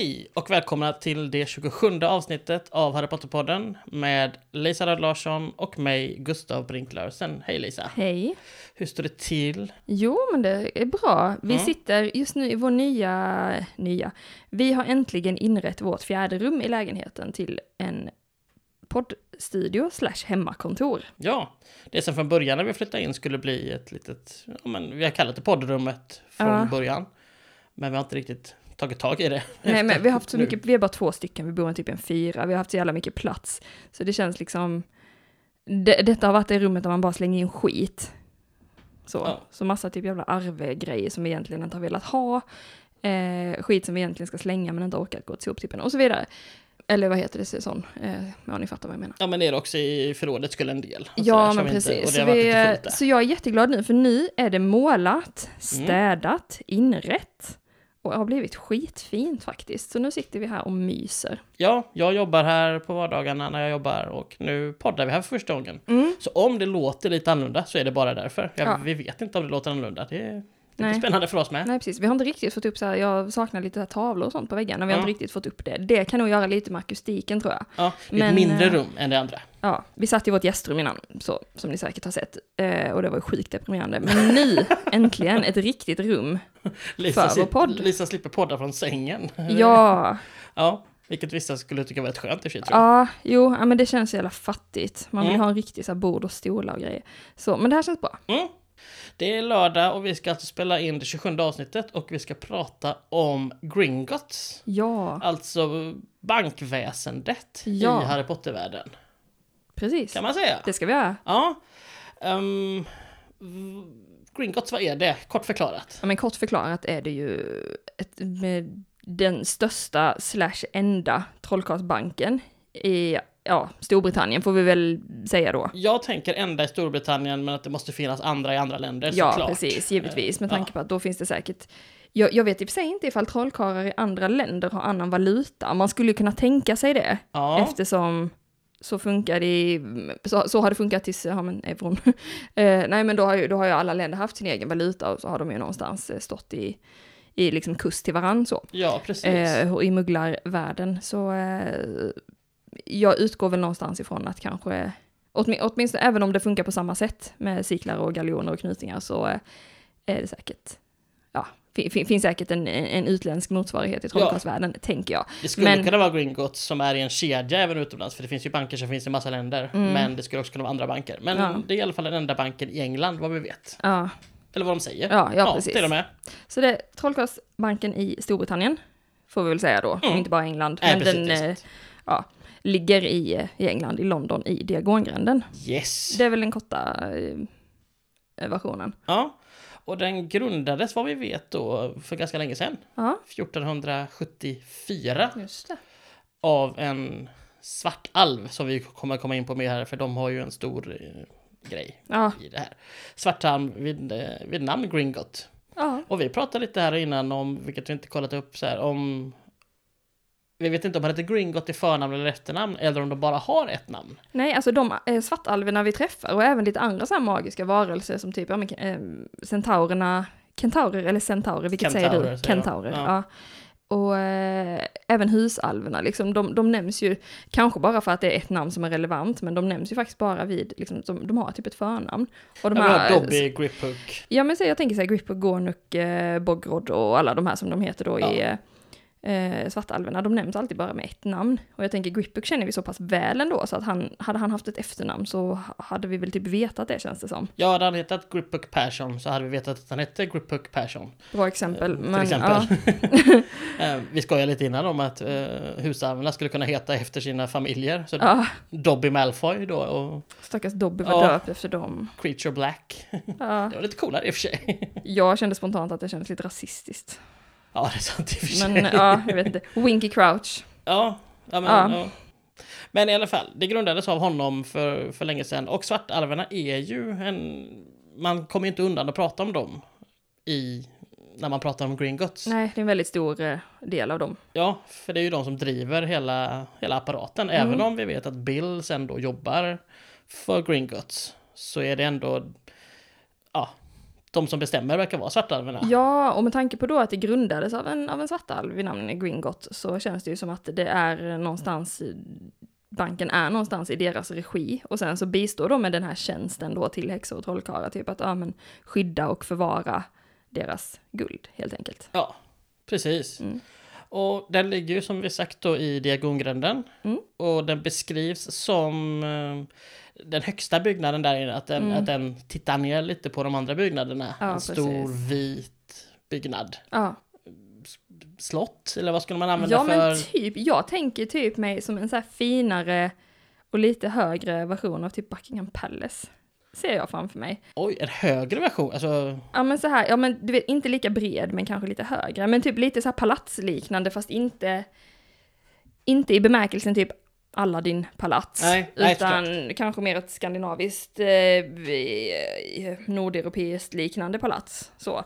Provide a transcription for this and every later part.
Hej och välkomna till det 27 avsnittet av Harry Potter-podden med Lisa Röd Larsson och mig, Gustav Brink Larsen. Hej Lisa! Hej. Hur står det till? Jo, men det är bra. Vi Mm. sitter just nu i vår nya, nya, vi har äntligen inrett vårt fjärde rum i lägenheten till en poddstudio slash hemmakontor. Ja, det som från början när vi flyttade in skulle bli ett litet, ja, men vi har kallat det poddrummet från Ja. början. Men vi har inte riktigt tagit tag i det. Nej, men vi har haft så mycket, vi är bara två stycken, vi bor i typ en fyra, vi har haft så jävla mycket plats. Så det känns liksom, det, detta har varit det rummet där man bara slänger in skit. Så, Ja. så massa typ jävla arvegrejer som vi egentligen inte har velat ha. Eh, skit som vi egentligen ska slänga men inte orkat gå till soptippen och så vidare. Eller vad heter det, sån, eh, ja ni fattar vad jag menar. Ja, men det är också i förrådet skulle en del. Ja, men inte- precis. varit vi, så jag är jätteglad nu, för nu är det målat, Mm. städat, och har blivit skitfint faktiskt. Så nu sitter vi här och myser. Ja, jag jobbar här på vardagarna när jag jobbar och nu poddar vi här för första gången. Mm. Så om det låter lite annorlunda så är det bara därför. Jag, Ja. Vi vet inte om det låter annorlunda. Det Nej. spännande för oss med. Nej, precis. Vi har inte riktigt fått upp så här, jag saknar lite så här tavlor och sånt på väggarna, vi har Ja. inte riktigt fått upp det. Det kan nog göra lite med akustiken tror jag. Ja, det är Men, ett mindre eh, rum än det andra. Ja, vi satt i vårt gästrum innan, så, som ni säkert har sett, eh, och det var ju sjukt deprimerande. Men nu, äntligen, ett riktigt rum. Lisa, för vår podd. Lisa slipper podda från sängen. Ja, Ja, vilket vissa skulle tycka var rätt skönt i och för sig, tror jag. Ja, jo, ja, men det känns så jävla fattigt. Man vill Mm. ha en riktig så här, bord och stolar och grejer. Så, men det här känns bra. Mm. Det är lördag och vi ska alltså spela in det 27 avsnittet och vi ska prata om Gringotts. Ja, Alltså bankväsendet Ja. i Harry Potter-världen. precis. Kan man säga. Det ska vi göra. Ja. Um, Gringotts, vad är det? Kort förklarat. Ja, men kort förklarat är det ju ett, den största slash enda trollkarlsbanken i ja, Storbritannien får vi väl säga då. Jag tänker enda i Storbritannien men att det måste finnas andra i andra länder Ja, såklart. precis, givetvis. Med Ja. tanke på att då finns det säkert jag, jag vet i och för sig inte ifall trollkarlar i andra länder har annan valuta. Man skulle ju kunna tänka sig det. Ja, Eftersom så funkar det i, så, så har det funkat tills, ja men euron. eh, nej men då har, ju, då har ju alla länder haft sin egen valuta och så har de ju någonstans eh, stått i, i liksom kust till varann så. ja precis. Eh, och i mugglarvärlden så eh, jag utgår väl någonstans ifrån att kanske, åtmin, åtminstone även om det funkar på samma sätt med cyklar och galjoner och knutingar så eh, är det säkert, ja, fin, fin, finns säkert en, en utländsk motsvarighet i trollkarlsvärlden, tänker jag. det skulle men- kunna vara Gringotts som är i en kedja även utomlands för det finns ju banker som finns i massa länder. Mm. Men det skulle också kunna vara andra banker. Men Ja. det är i alla fall den enda banken i England vad vi vet. Ja, Eller vad de säger. ja, ja, precis. till och med. Så det är Trollkarlsbanken i Storbritannien, får vi väl säga då, Mm. inte bara England. Nej, men precis, den eh, precis. ja, ligger i, i England, i London, i Diagongränden. Yes. Det är väl den korta eh, versionen. Ja. Och den grundades vad vi vet då för ganska länge sedan. Ja, 1474 just det. av en svartalv som vi kommer komma in på mer här för de har ju en stor eh, grej Ja, i det här. Svartalv vid, eh, vid namn Gringot. ja, Och vi pratade lite här innan om, vilket vi inte kollat upp så här, om vi vet inte om han heter Gringot i förnamn eller efternamn eller om de bara har ett namn. nej, alltså de eh, svartalverna vi träffar och även lite andra så här magiska varelser som typ, ja men eh, centaurerna, kentaurer eller centaurer, vilket säger Kentaurer, du? säger. Kentaurer, Ja. ja. Och eh, även husalverna, liksom, de, de nämns ju, kanske bara för att det är ett namn som är relevant, men de nämns ju faktiskt bara vid, liksom, de, de har typ ett förnamn. Och de Ja, här, Dobby, Griphook. Ja men så jag tänker så här Gripper, Gornuk, eh, Bogrod och alla de här som de heter då i eh, eh, Svartalverna, de nämns alltid bara med ett namn. Och jag tänker Griphook känner vi så pass väl ändå, så att han, hade han haft ett efternamn så hade vi väl typ vetat det känns det som. Ja, hade han hetat Griphook Persson så hade vi vetat att han hette Griphook Persson. Bra exempel. Till men, exempel. Ja, Eh, vi skojade lite innan om att uh, husarvarna skulle kunna heta efter sina familjer. Så ja, Dobby Malfoy då och stackars Dobby var Ja. döpt efter dem. Creature Black. Ja, Det var lite coolare i och för sig. jag kände spontant att det kändes lite rasistiskt. Ja, det är sant i och för sig. Men ja, jag vet inte. Winky Crouch. Ja, ja, men, Ja. men i alla fall, det grundades av honom för, för länge sedan. Och svartalverna är ju en... Man kommer ju inte undan att prata om dem i, när man pratar om Gringotts. Nej, det är en väldigt stor eh, del av dem. Ja, för det är ju de som driver hela, hela apparaten. Mm. Även om vi vet att Bill sen då jobbar för Gringotts så är det ändå... Ja, de som bestämmer verkar vara svartalverna. Ja, och med tanke på då att det grundades av en, av en svartalv vid namn Gringotts så känns det ju som att det är någonstans, banken är någonstans i deras regi. Och sen så bistår de med den här tjänsten då till häxor och trollkarlar, typ att ja, men, skydda och förvara deras guld helt enkelt. Ja, precis. Mm. Och den ligger ju som vi sagt då i Diagongränden. Mm. Och den beskrivs som eh, den högsta byggnaden där inne, att den, Mm. att den tittar ner lite på de andra byggnaderna. Ja, en stor precis. vit byggnad. Ja, Slott, eller vad skulle man använda ja för? men typ, jag tänker typ mig som en så här finare och lite högre version av typ Buckingham Palace. Ser jag framför mig. Oj, en högre version? Alltså, Ja men så här, ja men du vet inte lika bred men kanske lite högre. Men typ lite så här palatsliknande fast inte, inte i bemärkelsen typ Aladdin palats. Nej, nej, utan kanske mer ett skandinaviskt, eh, nordeuropeiskt liknande palats. Så.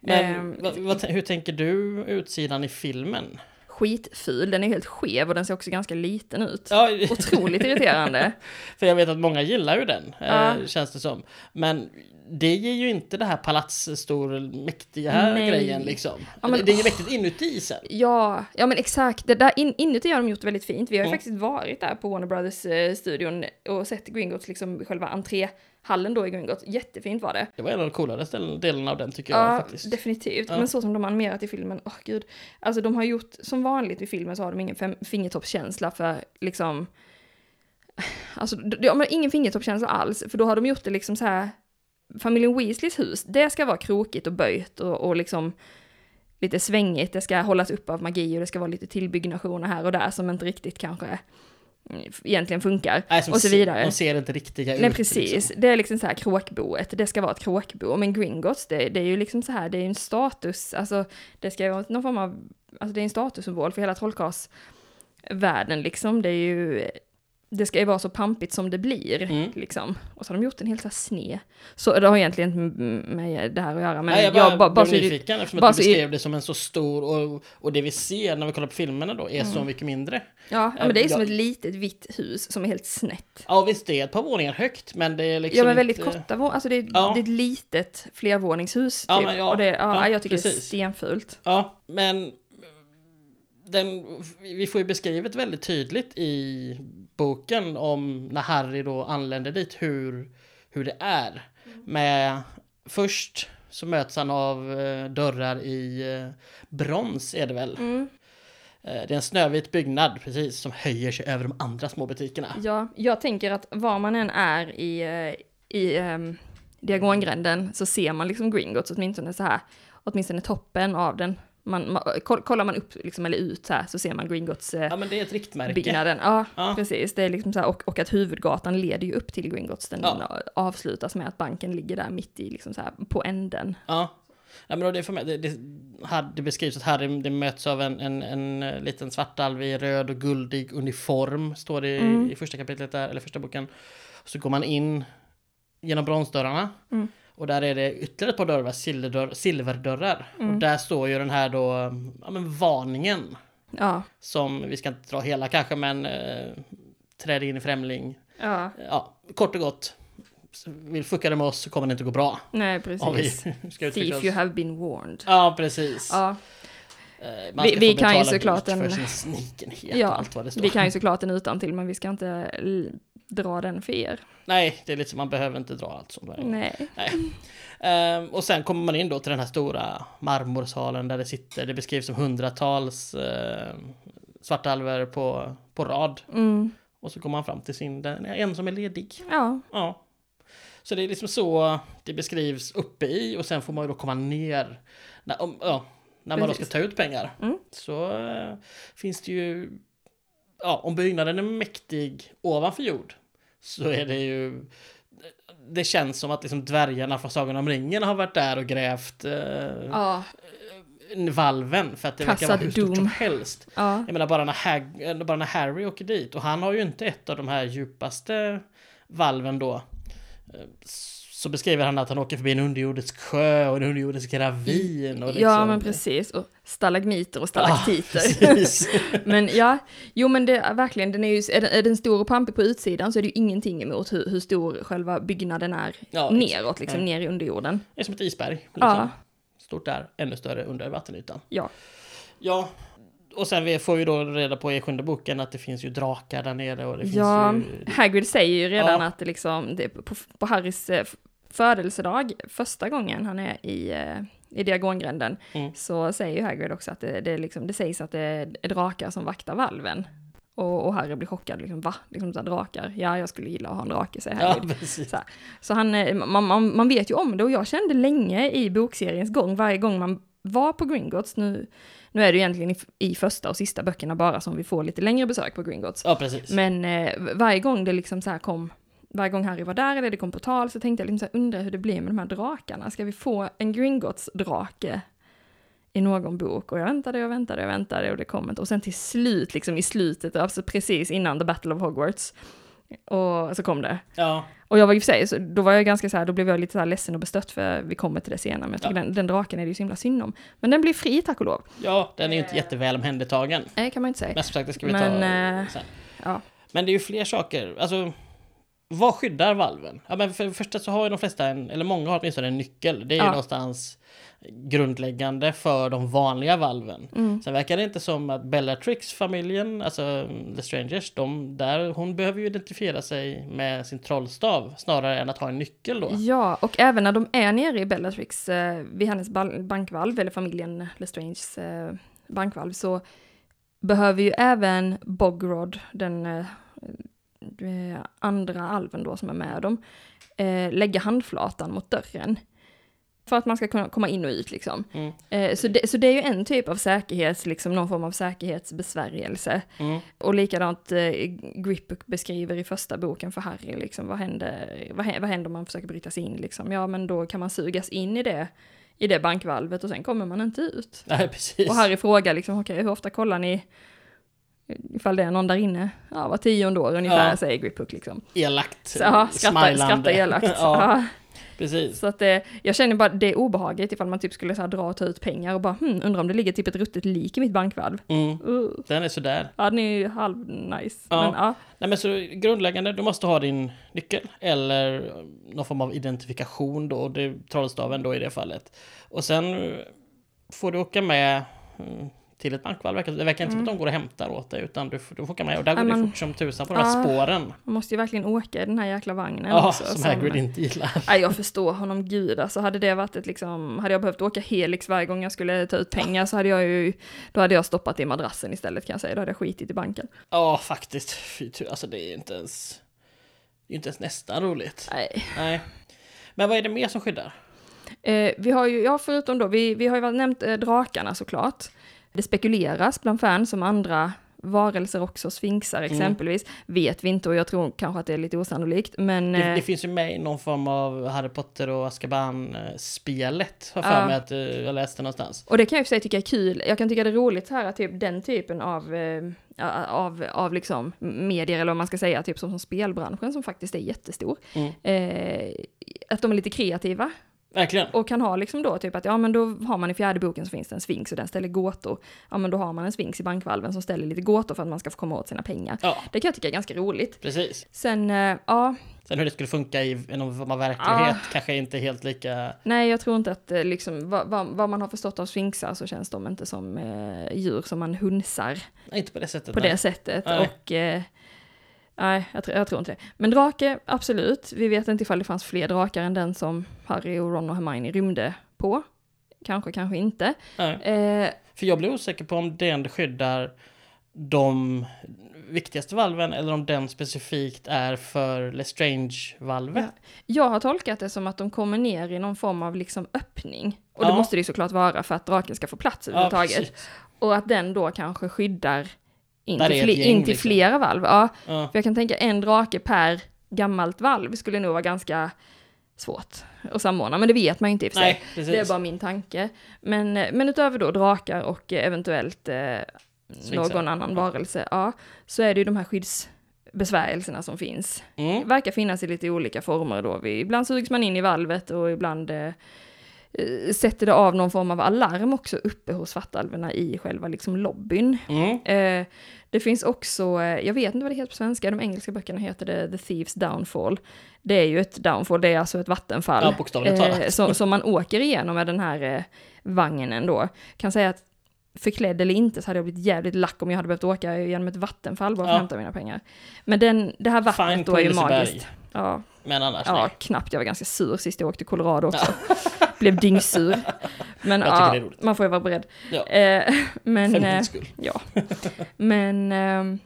men Ehm, vad, vad, hur tänker du utsidan i filmen? Skitful, den är helt skev och den ser också ganska liten ut. Ja, Otroligt irriterande. för jag vet att många gillar ju den, Ja. eh, känns det som. Men det ger ju inte det här palatsstor, mäktiga Nej. grejen liksom. Ja, men- det, är ju mäktigt inuti sen. Ja, ja men exakt. Det där in, inuti har de gjort väldigt fint. Vi har ju Mm. faktiskt varit där på Warner Brothers-studion och sett Gringotts, liksom själva entréhallen då i Gringotts. Jättefint var det. Det var en av de coolare delarna av den tycker jag Ja, faktiskt. definitivt. Ja. Men så som de animerat i filmen, åh gud. Alltså de har gjort, som vanligt i filmen så har de ingen fingertoppskänsla för liksom... Alltså, de, har ingen fingertoppskänsla alls, för då har de gjort det liksom så här... Familjen Weasleys hus, det ska vara krokigt och böjt och, och liksom lite svängigt, det ska hållas upp av magi och det ska vara lite tillbyggnationer här och där som inte riktigt kanske egentligen funkar. Nej, och så vidare. De ser inte riktiga ut. Nej precis, Liksom. det är liksom så här kråkboet, det ska vara ett kråkbo, men Gringotts det, det är ju liksom så här, det är ju en status, alltså det ska vara någon form av, alltså det är en statussymbol för hela trollkarlsvärlden liksom, det är ju, det ska ju vara så pampigt som det blir, Mm. liksom. Och så har de gjort en helt så här sned. Så det har egentligen inte med det här att göra, men Nej, jag bara, jag bara, bara blev nyfiken eftersom bara att du beskrev det som en så stor och, och det vi ser när vi kollar på filmerna då är så mycket mindre. ja, ja, men det är som jag- ett litet vitt hus som är helt snett. Ja visst, det är ett par våningar högt men det är liksom Ja men väldigt inte... korta våningar, alltså det är, Ja. det är ett litet flervåningshus Ja, typ. men ja, och det, ja, ja, jag tycker det är precis. stenfult. Ja, men den, vi får ju beskrivet väldigt tydligt i boken om när Harry då anländer dit hur, hur det är. Med först så möts han av eh, dörrar i eh, brons är det väl. Mm. Eh, det är en snövit byggnad precis som höjer sig över de andra små butikerna. Ja, jag tänker att var man än är i, i um, diagongränden så ser man liksom Gringotts åtminstone så här, åtminstone toppen av den. Man, man, koll- kollar man upp liksom, eller ut så här så ser man Gringotts eh, Ja men det är ett riktmärke. byggnaden. Ja, Ja. precis. Det är liksom så här, och, och att huvudgatan leder ju upp till Gringotts. Den Ja. avslutas med att banken ligger där mitt i, liksom så här, på änden. Ja. Ja, men det, för mig, det, det, Har- det beskrivs att Harry det möts av en, en, en eh, liten svartalv i röd och guldig uniform, står det i, Mm. i första kapitlet där, eller första boken. Så går man in genom bronsdörrarna. Mm. Och där är det ytterligare ett par dörrar, silverdörr, silverdörrar. Mm. Och där står ju den här då, ja men varningen. Ja, Som, vi ska inte dra hela kanske, men eh, träd in i främling. ja, Ja, kort och gott. Vill fucka det med oss så kommer det inte gå bra. nej precis. Thief oss. you have been warned. Ja, precis. Ja, Eh, Vi- kan ju såklart en- Ja, vi kan ju såklart den utan till men vi ska inte dra den för er. Nej, det är lite som man behöver inte dra allt sånt där. Nej. Ehm, och sen kommer man in då till den här stora marmorsalen där det sitter, det beskrivs som hundratals uh, svartalver på, på rad. Mm. Och så kommer man fram till sin, den, en som är ledig. Ja, Ja. Så det är liksom så det beskrivs uppe i och sen får man ju då komma ner. När, om, ja, när man då ska ta ut pengar. Mm. Så eh, finns det ju... Ja, om byggnaden är mäktig ovanför jord så är det ju... Det känns som att liksom dvärgarna från Sagan om ringen har varit där och grävt eh, ja, valven för att det verkar vara Kassad hur stort som dom. helst. ja. Jag menar bara när, Hag, eller bara när Harry åker dit och han har ju inte ett av de här djupaste valven då. Så beskriver han att han åker förbi en underjordisk sjö och en underjordisk ravin. Och liksom, Ja, men precis. Och stalagmiter och Ja, stalaktiter. precis. men ja, jo men det är verkligen, den är ju, är den, är den stor och pampig på utsidan så är det ju ingenting emot hur, hur stor själva byggnaden är Ja, neråt, liksom Nej. ner i underjorden. Det är som ett isberg. Liksom. Ja. Stort där, ännu större under vattenytan. Ja. Ja, och sen vi får vi då reda på i sjunde boken att det finns ju drakar där nere och det finns Ja, ju... Hagrid säger ju redan Ja. att det liksom, det på, på Harrys eh, födelsedag, första gången han är i, eh, i Diagongränden, Mm. så säger ju Hagrid också att det, det, liksom, det sägs att det är drakar som vaktar valven. Och, och Harry blir chockad, liksom va? Liksom så här, drakar? Ja, jag skulle gilla att ha en drake, säger Ja, Hagrid. precis. Så, så han, eh, man, man, man vet ju om det och jag kände länge i bokseriens gång, varje gång man var på Gringotts, nu, nu är det ju egentligen i, i första och sista böckerna bara som vi får lite längre besök på Gringotts. Ja, precis. Men eh, varje gång det liksom så här kom, varje gång Harry var där eller det kom på tal så tänkte jag liksom så här, undrar hur det blir med de här drakarna. Ska vi få en Gringotts-drake i någon bok? Och jag väntade och väntade och väntade och det kom inte. Och sen till slut, liksom i slutet, alltså precis innan The Battle of Hogwarts, och så kom det. Ja, Och jag var ju för sig, så då var jag ganska så här, då blev jag lite så här ledsen och bestört för vi kommer till det senare, men jag tycker Ja. den, den draken är det ju så himla synd om. Men den blir fri, tack och lov. ja, den är ju inte jätteväl omhändertagen. Nej, kan man inte säga. Men som sagt, det ska vi Men, ta eh, sen. ja. Men det är ju fler saker. Alltså, vad skyddar valven? Ja, men för det första så har ju de flesta, en, eller många har åtminstone en nyckel. Det är ju Ja. någonstans grundläggande för de vanliga valven. Mm. Sen verkar det inte som att Bellatrix-familjen, alltså The Strangers, de där, hon behöver ju identifiera sig med sin trollstav snarare än att ha en nyckel då. Ja, och även när de är nere i Bellatrix, eh, vid hennes bankvalv, eller familjen Lestranges eh, bankvalv, så behöver ju även Bogrod, den eh, eh, andra alven då som är med dem, eh, lägga handflatan mot dörren. För att man ska kunna komma in och ut liksom. Mm. Eh, så, det, så det är ju en typ av säkerhets, liksom någon form av säkerhetsbesvärjelse. Mm. Och likadant eh, Gripbook beskriver i första boken för Harry, liksom, vad, händer, vad, vad händer om man försöker bryta sig in? Liksom? Ja, men då kan man sugas in i det, i det bankvalvet och sen kommer man inte ut. Nej, precis. Och Harry frågar liksom, okej, hur ofta kollar ni ifall det är någon där inne? Ja, var tionde år ungefär, Ja. säger Gripbook liksom. Elakt. Så, ja, skratta, smilande. skratta elakt. ja, Ja. Precis. Så att det, jag känner bara det är obehagligt ifall man typ skulle så här, dra och ta ut pengar och bara, hmm, undrar om det ligger typ ett ruttet lik i mitt bankvalv. Mm. Uh. Den är sådär. Ja, den är ju halv nice. Ja. Men ja, Nej men så grundläggande, du måste ha din nyckel eller någon form av identifikation då, det är trollstaven då i det fallet. Och sen eh, får du åka med mm, till ett bankvalv. Det verkar inte som att de går och hämtar åt dig utan du, du får åka med och där går Mm. Ja, det fort som tusan på de här spåren. Man måste ju verkligen åka i den här jäkla vagnen Ja, också. som Hagrid inte gillar. Nej, jag förstår honom, gud alltså. Hade det varit ett liksom, hade jag behövt åka Helix varje gång jag skulle ta ut pengar så hade jag ju, då hade jag stoppat det i madrassen istället kan jag säga. Då hade jag skitit i banken. Ja, faktiskt. Fy alltså det är inte ens... Det är inte ens nästan roligt. Nej. Nej. Men vad är det mer som skyddar? Eh, vi har ju, ja förutom då, vi, vi har ju väl nämnt eh, drakarna såklart. Det spekuleras bland fans om andra varelser också, sfinxar Mm. exempelvis. Vet vi inte och jag tror kanske att det är lite osannolikt. Men Det, eh, det finns ju med i någon form av Harry Potter och Azkaban-spelet. Har jag för Ja. mig att eh, jag läste någonstans. Och det kan jag i och för sig tycka är kul. Jag kan tycka det är roligt här att typ den typen av, eh, av, av liksom medier, eller vad man ska säga, typ som, som spelbranschen som faktiskt är jättestor. Mm. Eh, att de är lite kreativa Verkligen. och kan ha liksom då typ att ja men då har man i fjärde boken så finns det en sphinx och den ställer gåtor. Ja men då har man en sphinx i bankvalven som ställer lite gåtor för att man ska få komma åt sina pengar. Ja, Det kan jag tycka är ganska roligt. precis. Sen, eh, ja, Sen hur det skulle funka i någon form av verklighet kanske inte helt lika... nej jag tror inte att eh, liksom vad, vad, vad man har förstått av sphinxar så känns de inte som eh, djur som man hunsar. Nej, inte på det sättet. på nej. det sättet. Nej. Och eh, nej, jag, tror- jag tror inte det. Men drake, absolut. Vi vet inte ifall det fanns fler drakar än den som Harry och Ron och Hermione rymde på. Kanske, kanske inte. Eh, För jag blir osäker på om den skyddar de viktigaste valven eller om den specifikt är för Lestrange-valvet. jag har tolkat det som att de kommer ner i någon form av liksom öppning. Och det Ja. måste det ju såklart vara för att draken ska få plats Ja, överhuvudtaget. precis. och att den då kanske skyddar in till, gäng, in till liksom. flera valv. Ja, Ja. För jag kan tänka en drake per gammalt valv skulle nog vara ganska svårt att samordna. Men det vet man ju inte i och för sig. Nej. Det är bara min tanke. Men, men utöver då drakar och eventuellt eh, någon annan varelse, ja, så är det ju de här besvärjelserna som finns. Mm. Verkar finnas i lite olika former då. Ibland sugs man in i valvet och ibland eh, sätter det av någon form av alarm också uppe hos svartalverna i själva liksom lobbyn. Mm. Eh, det finns också, eh, jag vet inte vad det heter på svenska, de engelska böckerna heter det The Thieves Downfall. Det är ju ett downfall, det är alltså ett vattenfall. Ja, bokstavligt som, som man åker igenom med den här eh, vagnen då. Kan säga att förklädd eller inte så hade jag blivit jävligt lack om jag hade behövt åka genom ett vattenfall bara för att Ja. hämta mina pengar. Men den, det här vattnet Fine då är ju magiskt. Ja, Men annars ja, nej. knappt. Jag var ganska sur sist jag åkte till Colorado också. Blev dyngsur. Men ja, man får ju vara beredd. Ja. Eh, men, För eh, min skull. Ja. Men ehm,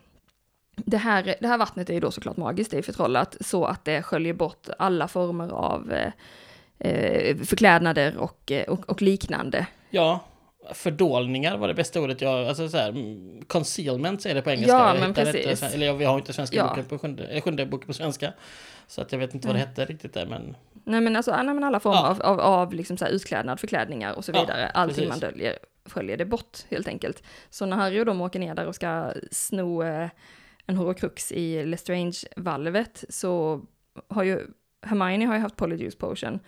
det, här, det här vattnet är ju då såklart magiskt, det är förtrollat så att det sköljer bort alla former av eh, eh, förklädnader och, eh, och, och liknande. Ja, fördolningar var det bästa ordet jag... Alltså så här, mm, concealment säger det på engelska. Ja, Jag men precis. Inte, eller ja, vi har inte svenska Ja. boken på sjunde, eller sjunde boken på svenska. Så att jag vet inte vad det hette riktigt där, men... Nej men alltså nej, men alla former Ja. av, av, av liksom så här utklädnad, förklädningar och så Ja, vidare. Allting precis. man döljer sköljer det bort helt enkelt. Så när Harry och de åker ner där och ska sno eh, en horocrux i Lestrange-valvet så har ju Hermione har ju haft Polyjuice Potion.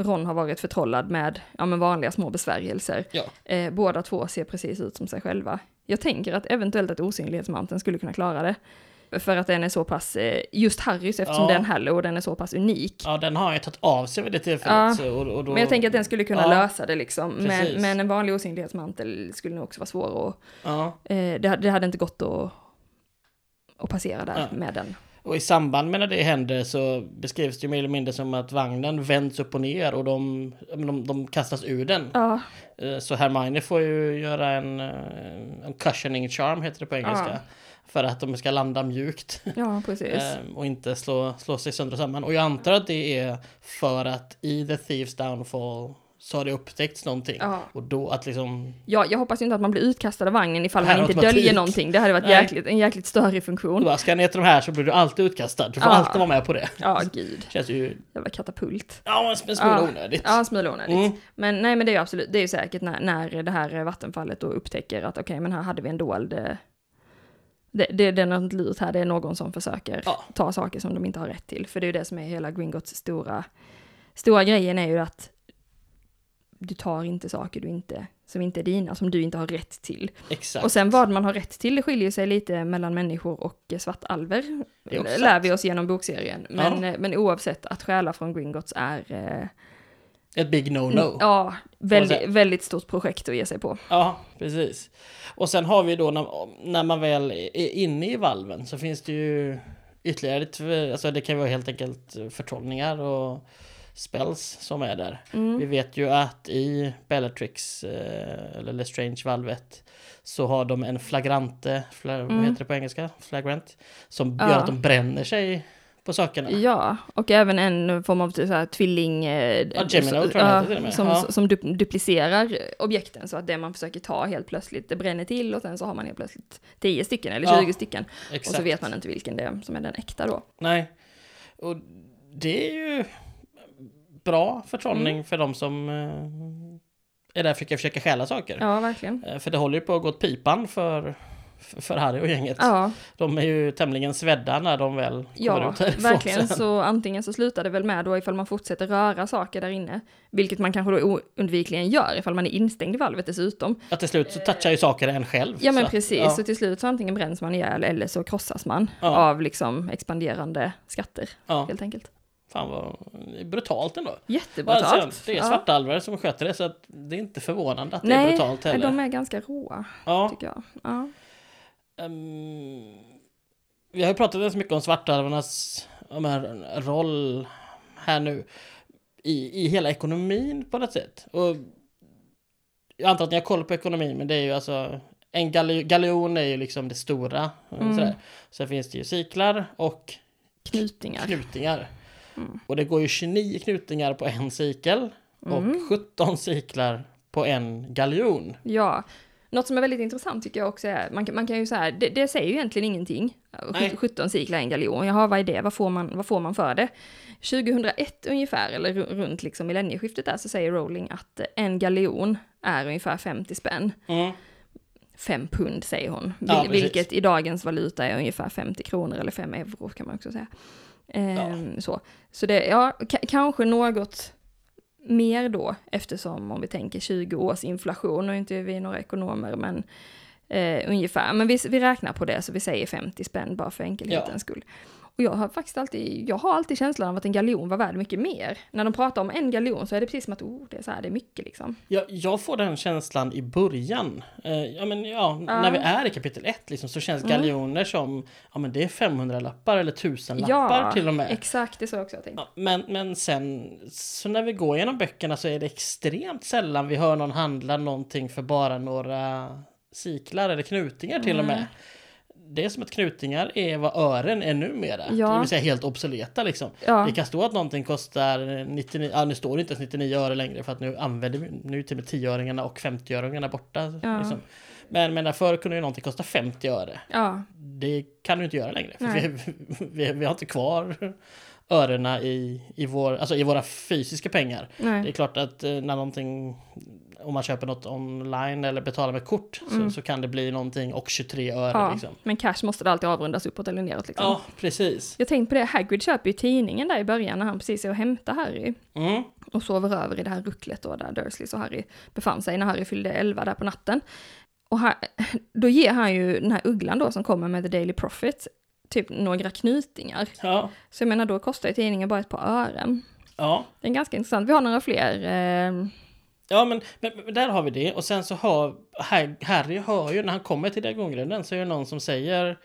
Ron har varit förtrollad med ja, men vanliga små besvärjelser. Ja. Eh, båda två ser precis ut som sig själva. Jag tänker att eventuellt att osynlighetsmanteln skulle kunna klara det. För att den är så pass, eh, just Harrys eftersom Ja. det är en Hallow och den är så pass unik. Ja, den har ju tagit av sig vid det tillfället. Ja. Och, och då, Men jag tänker att den skulle kunna lösa det liksom. Men, men en vanlig osynlighetsmantel skulle nog också vara svår Ja. eh, det, hade- det hade inte gått att, att passera där med den. Och i samband med när det händer så beskrivs det ju mer eller mindre som att vagnen vänds upp och ner och de, de, de kastas ur den. Ja, Eh, Så Hermione får ju göra en, eh, en cushioning charm, heter det på engelska. Ja. För att de ska landa mjukt. ja eh, och inte slå, slå sig sönder och samman. Och jag antar att det är för att i The Thieves Downfall så har det upptäckts någonting. Ja. Och då att liksom... Ja, jag hoppas inte att man blir utkastad av vagnen ifall man inte döljer någonting. Det hade varit jäkligt, en jäkligt större Du funktion. bara, ska ner till de här så blir du alltid utkastad. Du får Ja. alltid vara med på det. Ja, gud. Känns ju... Jävla katapult. Ja, en smula Ja. onödigt. Ja, en smula onödigt. Mm. Men nej, men det är ju absolut, det är ju säkert när, när det här vattenfallet då upptäcker att okej, men här hade vi en dold... eh, Det, det, det är något lurt här, det är någon som försöker Ja. ta saker som de inte har rätt till. För det är ju det som är hela Gringotts stora, stora grejen är ju att du tar inte saker du inte, som inte är dina, som du inte har rätt till. Exakt. Och sen vad man har rätt till, det skiljer sig lite mellan människor och svartalver. Lär vi oss genom bokserien. Men, eh, men oavsett, att stjäla från Gringotts är... Eh, Ett big no-no. Ja, väldigt, väldigt stort projekt att ge sig på. Ja, precis. Och sen har vi då när, när man väl är inne i valven så finns det ju ytterligare, alltså det kan vara helt enkelt förtrollningar och spells som är där. Mm. Vi vet ju att i Bellatrix, eh, eller Lestrange-valvet, så har de en flagrante, fla, vad Mm. heter det på engelska? Flagrant. Som Ja. gör att de bränner sig på sakerna. Ja, och även en form av så här, tvilling... Eh, Ja, Gemini tror jag den heter med. som, Ja. som du, duplicerar objekten så att det man försöker ta helt plötsligt, det bränner till och sen så har man helt plötsligt 10 stycken eller Ja, 20 stycken. Exakt. Och så vet man inte vilken det är som är den äkta då. Nej. Och det är ju bra förtrollning Mm. för de som eh, är där för att försöka stjäla saker. Ja, verkligen. Eh, För det håller ju på att gå åt pipan för, för Harry och gänget. Ja, De är ju tämligen svedda när de väl kommer ja ut härifrån verkligen. sen. Så antingen så slutar det väl med då ifall man fortsätter röra saker där inne, vilket man kanske då oundvikligen gör ifall man är instängd i valvet dessutom. Att till slut så touchar ju saker en själv. Ja men så, precis, Ja, så till slut så antingen bränns man ihjäl eller så krossas man Ja. av liksom expanderande skatter ja. helt enkelt. Fan vad brutalt ändå. Jättebrutalt. Alltså, det är Ja. svartalvar som sköter det så att det är inte förvånande att det är Nej, brutalt heller. de är ganska råa Ja. tycker jag. Ja. Ehm, vi har ju pratat ganska mycket om svartalvarnas om här, roll här nu i, i hela ekonomin på något sätt. Och jag antar att ni har koll på ekonomin, men det är ju alltså en gal galjon är ju liksom det stora. Mm. Sådär. Sen finns det ju ciklar och Knutingar. knutingar. Mm. Och det går ju 29 knutingar på en cikel och Mm. 17 ciklar på en galjon. Ja. Något som är väldigt intressant tycker jag också är, man, kan- man kan ju säga, det, det säger ju egentligen ingenting. Nej. 17 ciklar en galjon, jaha vad är det, vad får, man, vad får man för det? 2001 ungefär, eller ru- runt liksom millennieskiftet där, så säger Rowling att en galjon är ungefär 50 spänn. Mm. fem pund säger hon. Ja, precis. vilket i dagens valuta är ungefär 50 kronor eller 5 euro kan man också säga. Ehm, så. så det, ja, ka- kanske något mer då eftersom om vi tänker 20 års inflation, och inte är vi några ekonomer men eh, ungefär. Men vi, vi räknar på det så vi säger 50 spänn bara för enkelhetens Ja. skull. Och jag har faktiskt alltid, jag har alltid känslan av att en galjon var värd mycket mer. När de pratar om en galjon så är det precis som att oh, det är så här, det är mycket liksom. Jag, jag får den känslan i början. Eh, ja, men, ja, Ja. När vi är i kapitel 1 liksom, så känns Mm. galjoner som ja, men det är 500-lappar eller 1000-lappar till och med. exakt, det är så också jag tänkte. Ja, men, men sen, så när vi går igenom böckerna så är det extremt sällan vi hör någon handla någonting för bara några siklar eller knutingar till och med. Nej. Det är som att knutingar är vad ören är numera. Ja. Det vill säga helt obsoleta liksom. Ja, Det kan stå att någonting kostar 99, ja nu står det inte ens 99 öre längre för att nu använder vi, nu till och med 10-öringarna och 50-öringarna borta. Ja. Liksom. Men, men förr kunde ju någonting kosta 50 öre. ja, Det kan du inte göra längre. För Nej. vi, vi, vi har inte kvar örena i, i, vår, alltså i våra fysiska pengar. Det är nej. klart att eh, när någonting, om man köper något online eller betalar med kort Mm. så, så kan det bli någonting och 23 öre Ja, liksom. men cash måste det alltid avrundas uppåt eller neråt liksom. Ja, precis. Jag tänkte på det, Hagrid köper ju tidningen där i början när han precis är och hämtar Harry. Mm. och sover över i det här rucklet då, där Dursleys och Harry befann sig när Harry fyllde 11 där på natten. Och här, då ger han ju den här ugglan då som kommer med The Daily Prophet typ några knutingar. Ja, Så jag menar då kostar ju tidningen bara ett par ören. ja. Det är ganska intressant. Vi har några fler. Eh, Ja, men, men, men där har vi det. Och sen så har Har- Harry hör ju när han kommer till diagongrunden så är det någon som säger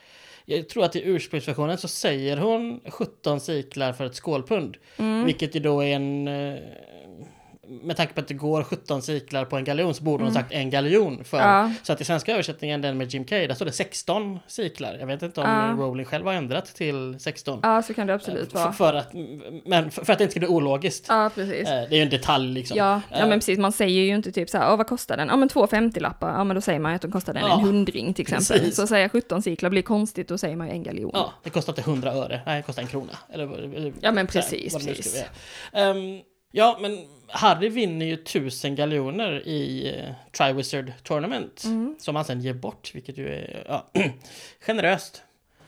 jag tror att i ursprungsversionen så säger hon 17 siklar för ett skålpund. mm, Vilket ju då är en... eh, Med tanke på att det går 17 siklar på en galjon så borde hon sagt en galjon. För, Ja. Så att i svenska översättningen, den med Jim Kay, där står det 16 siklar. Jag vet inte om Ja. Rowling själv har ändrat till 16. ja, så kan det absolut för, vara. för, att, men för, för att det inte ska bli ologiskt. Ja, precis. Eh, Det är ju en detalj liksom. Ja, ja Eh, men precis, man säger ju inte typ så här, "Åh, vad kostar den? Ja men två 50-lappar, ja men då säger man att de kostar den Ja, en hundring till exempel. precis. Så säger 17 siklar blir konstigt, då säger man ju en galjon. Ja, det kostar inte 100 öre. Nej, det kostar en krona. Eller, Ja, men så här, precis, ja, men Harry vinner ju tusen galjoner i uh, Triwizard Tournament. Mm. Som han sen ger bort, vilket ju är ja, generöst.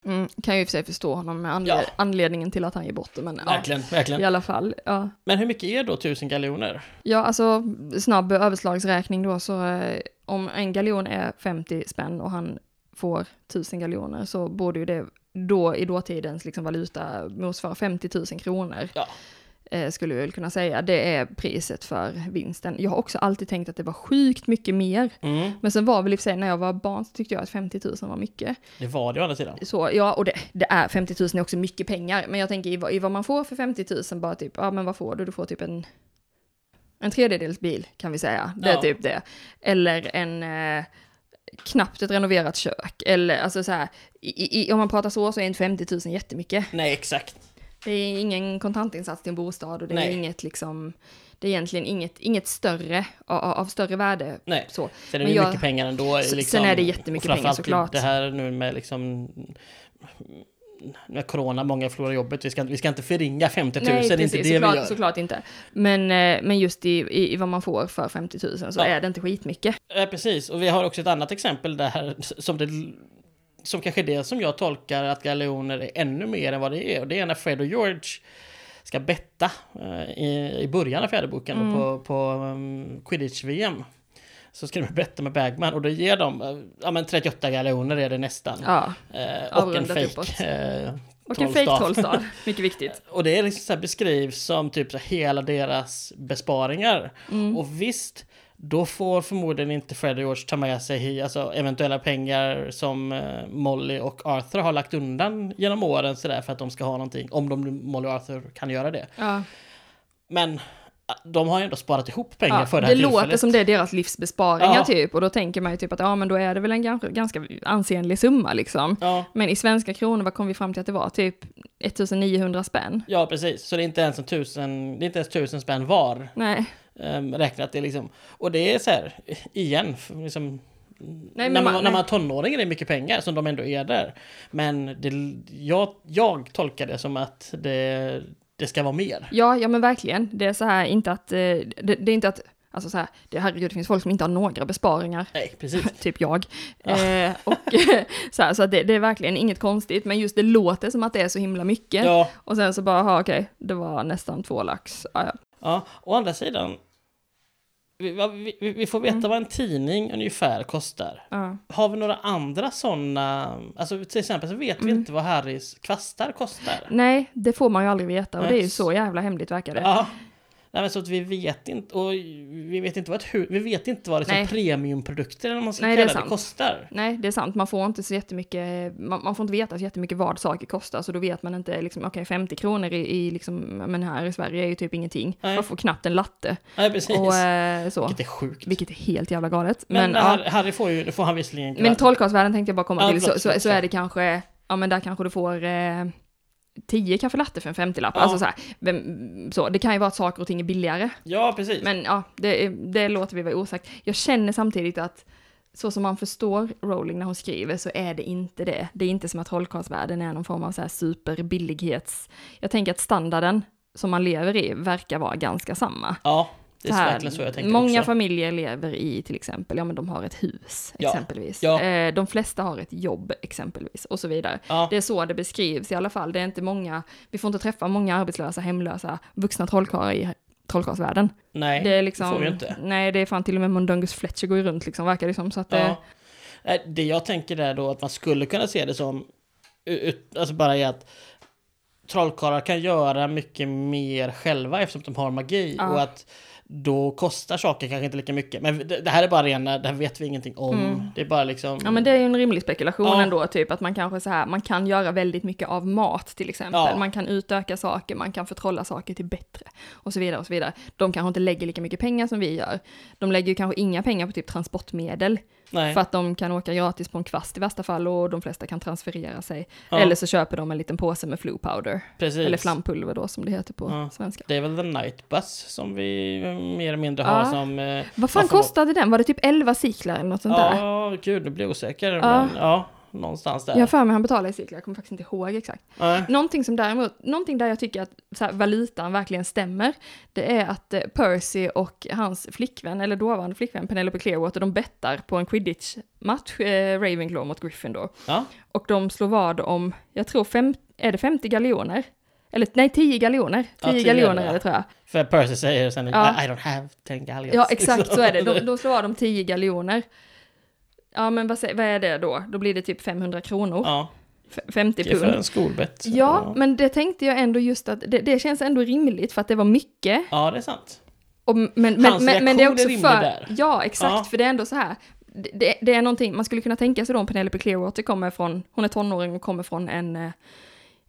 Mm, kan ju i och för sig förstå honom med anle- Ja. anledningen till att han ger bort det, men Verkligen, ja, verkligen. i alla fall. Ja. Men hur mycket är då tusen galjoner? ja, alltså snabb överslagsräkning då, så eh, om en galjon är 50 spänn och han får 1000 galjoner så borde ju det då i dåtidens liksom, valuta motsvara 50 000 kronor. Ja. Eh, skulle vi väl kunna säga. Det är priset för vinsten. Jag har också alltid tänkt att det var sjukt mycket mer. Mm, Men sen var väl i och för sig när jag var barn så tyckte jag att 50 000 var mycket. det var det å andra sidan. Så, ja, och det, det är 50 000 är också mycket pengar, men jag tänker i, vad- i vad man får för 50 000, bara typ, ja men vad får du? Du får typ en, en tredjedels bil kan vi säga, det är Ja. typ det. Eller en, eh, knappt ett renoverat kök, eller alltså så här, i, i, om man pratar så så är inte 50 000 jättemycket. Nej, exakt. Det är ingen kontantinsats till en bostad och det Nej. är inget liksom, det är egentligen inget, inget större, av, av större värde. Nej. Så. Sen är Men det jag- mycket pengar ändå. Liksom, sen är det jättemycket pengar, såklart. Det här nu med liksom med corona, många förlorar jobbet. Vi ska, vi ska inte förringa 50 000, Nej, det är inte det såklart, vi gör. såklart inte. Men, eh, men just i, i, i vad man får för 50 000 så Ja. är det inte skitmycket. Ja, precis. Och vi har också ett annat exempel där som det som kanske är det som jag tolkar att galjoner är ännu mer än vad det är. Och det är när Fred och George ska betta eh, i, i början av fjärde boken Mm. på, på um, Quidditch-VM. Så ska de betta med Bagman och då ger de, eh, ja men 38 galjoner är det nästan. Ja, Eh, och en avrundat fake. Eh, och en fake trollstav, mycket viktigt. och det är liksom så beskrivs som typ så hela deras besparingar. Mm. Och visst, då får förmodligen inte Fred och George ta med sig alltså, eventuella pengar som eh, Molly och Arthur har lagt undan genom åren sådär för att de ska ha någonting. Om de, Molly och Arthur kan göra det. Ja. Men de har ju ändå sparat ihop pengar Ja, för det det här låter tillfället. som det är deras livsbesparingar Ja. typ, och då tänker man ju typ att ja men då är det väl en ganska, ganska ansenlig summa liksom. Ja, Men i svenska kronor, vad kom vi fram till att det var? Typ 1900 spänn? ja, precis. Så det är inte ens en tusen, det är inte ens tusen spänn var. Nej, Um, räknat det liksom. Och det är så här, igen, liksom, men när, man, man- när man är tonåring är det mycket pengar som de ändå är där. Men det, jag, jag tolkar det som att det, det ska vara mer. ja, ja men verkligen. Det är så här, inte att, eh, det, det är inte att Alltså så här, det, herregud, det finns folk som inte har några besparingar. Nej, precis. typ jag. Ja. Eh, och så här, så det, det är verkligen inget konstigt, men just det låter som att det är så himla mycket. Ja, Och sen så bara, aha, okej, det var nästan två lax. Ja, ja. ja. Å andra sidan, vi, vi, vi får veta Mm. vad en tidning ungefär kostar. Ja. Har vi några andra sådana, alltså till exempel så vet vi Mm. inte vad Harrys kvastar kostar. Nej, det får man ju aldrig veta och Nej. det är ju så jävla hemligt verkar det. Ja. Nej, så att vi vet inte, och vi vet inte vad ett hu- vi vet inte vad det Nej. är premiumprodukter eller man ska Nej, det kalla det, sant. kostar. Nej, det är sant. Man får inte så jättemycket, man, man får inte veta så jättemycket vad saker kostar, så då vet man inte, liksom, okej, 50 kronor i, i liksom, men här i Sverige är ju typ ingenting. Nej. Man får knappt en latte. Nej, precis. Och eh, så. Vilket är sjukt. Vilket är helt jävla galet. Men, Men, Harry, ja, Harry får ju, det får han visserligen men trollkarlsvärlden tänkte jag bara komma Ja, till, så, så, så är det kanske, ja men där kanske du får eh, 10 kaffelatte för en 50-lapp. Ja. Alltså så här, vem, så, det kan ju vara att saker och ting är billigare. Ja, precis. Men ja, det, det låter vi vara osagt. Jag känner samtidigt att så som man förstår Rowling när hon skriver så är det inte det. Det är inte som att trollkarlsvärlden är någon form av så här superbillighets... Jag tänker att standarden som man lever i verkar vara ganska samma. ja, det är här, verkligen så jag tänker många också. familjer lever i till exempel, ja men de har ett hus Ja, exempelvis. ja. Eh, de flesta har ett jobb exempelvis och så vidare. Ja, Det är så det beskrivs i alla fall. Det är inte många, vi får inte träffa många arbetslösa, hemlösa, vuxna trollkarlar i trollkarlsvärlden. nej, Det är liksom, får vi inte. nej det är fan till och med Mundungus Fletcher går ju runt liksom, verkar det som. Så att det, Ja. Nej, Det jag tänker är då att man skulle kunna se det som, ut, alltså bara i att trollkarlar kan göra mycket mer själva eftersom de har magi Ja. och att då kostar saker kanske inte lika mycket. Men det, det här är bara rena, det här vet vi ingenting om. Mm. Det är bara liksom... Ja men det är ju en rimlig spekulation Ja. ändå, typ att man kanske så här, man kan göra väldigt mycket av mat till exempel. Ja. Man kan utöka saker, man kan förtrolla saker till bättre och så vidare och så vidare. De kanske inte lägger lika mycket pengar som vi gör. De lägger ju kanske inga pengar på typ transportmedel Nej. för att de kan åka gratis på en kvast i värsta fall och de flesta kan transferera sig. Ja, Eller så köper de en liten påse med flu powder, precis. eller flampulver då som det heter på Ja. svenska. Det är väl The Night Bus som vi eh, mer eller mindre har Ja. som... Eh, Vad fan kostade den? Var det typ 11 ciklar eller något sånt där? Ja, gud, nu blir jag osäker. Men ja, någonstans där. Jag har för mig han betalade i ciklar, jag kommer faktiskt inte ihåg exakt. Nej. Någonting som däremot, någonting där jag tycker att här, valutan verkligen stämmer, det är att eh, Percy och hans flickvän, eller dåvarande flickvän Penelope Clearwater, de bettar på en quidditch-match, eh, Ravenclaw mot Gryffindor. Ja. Och de slår vad om, jag tror, fem, är det 50 galjoner? Eller nej, 10 galjoner. 10 Ja, 10 galjoner är det tror jag. För Percy säger sen Ja. I, don't have ten galleons. Ja, exakt så är det. De, de slår om 10 galjoner. Ja, men vad, vad är det då? Då blir det typ 500 kronor. Ja, F- 50 det är för pund. en skolbett. Ja, men det tänkte jag ändå just att det, det känns ändå rimligt för att det var mycket. Ja, det är sant. Och, men, men, Hans men, men det är är också rimlig för... där. Ja, exakt. Ja. För det är ändå så här. Det, det, det är någonting, man skulle kunna tänka sig då om Penelope Clearwater kommer från, hon är tonåring och kommer från en, eh,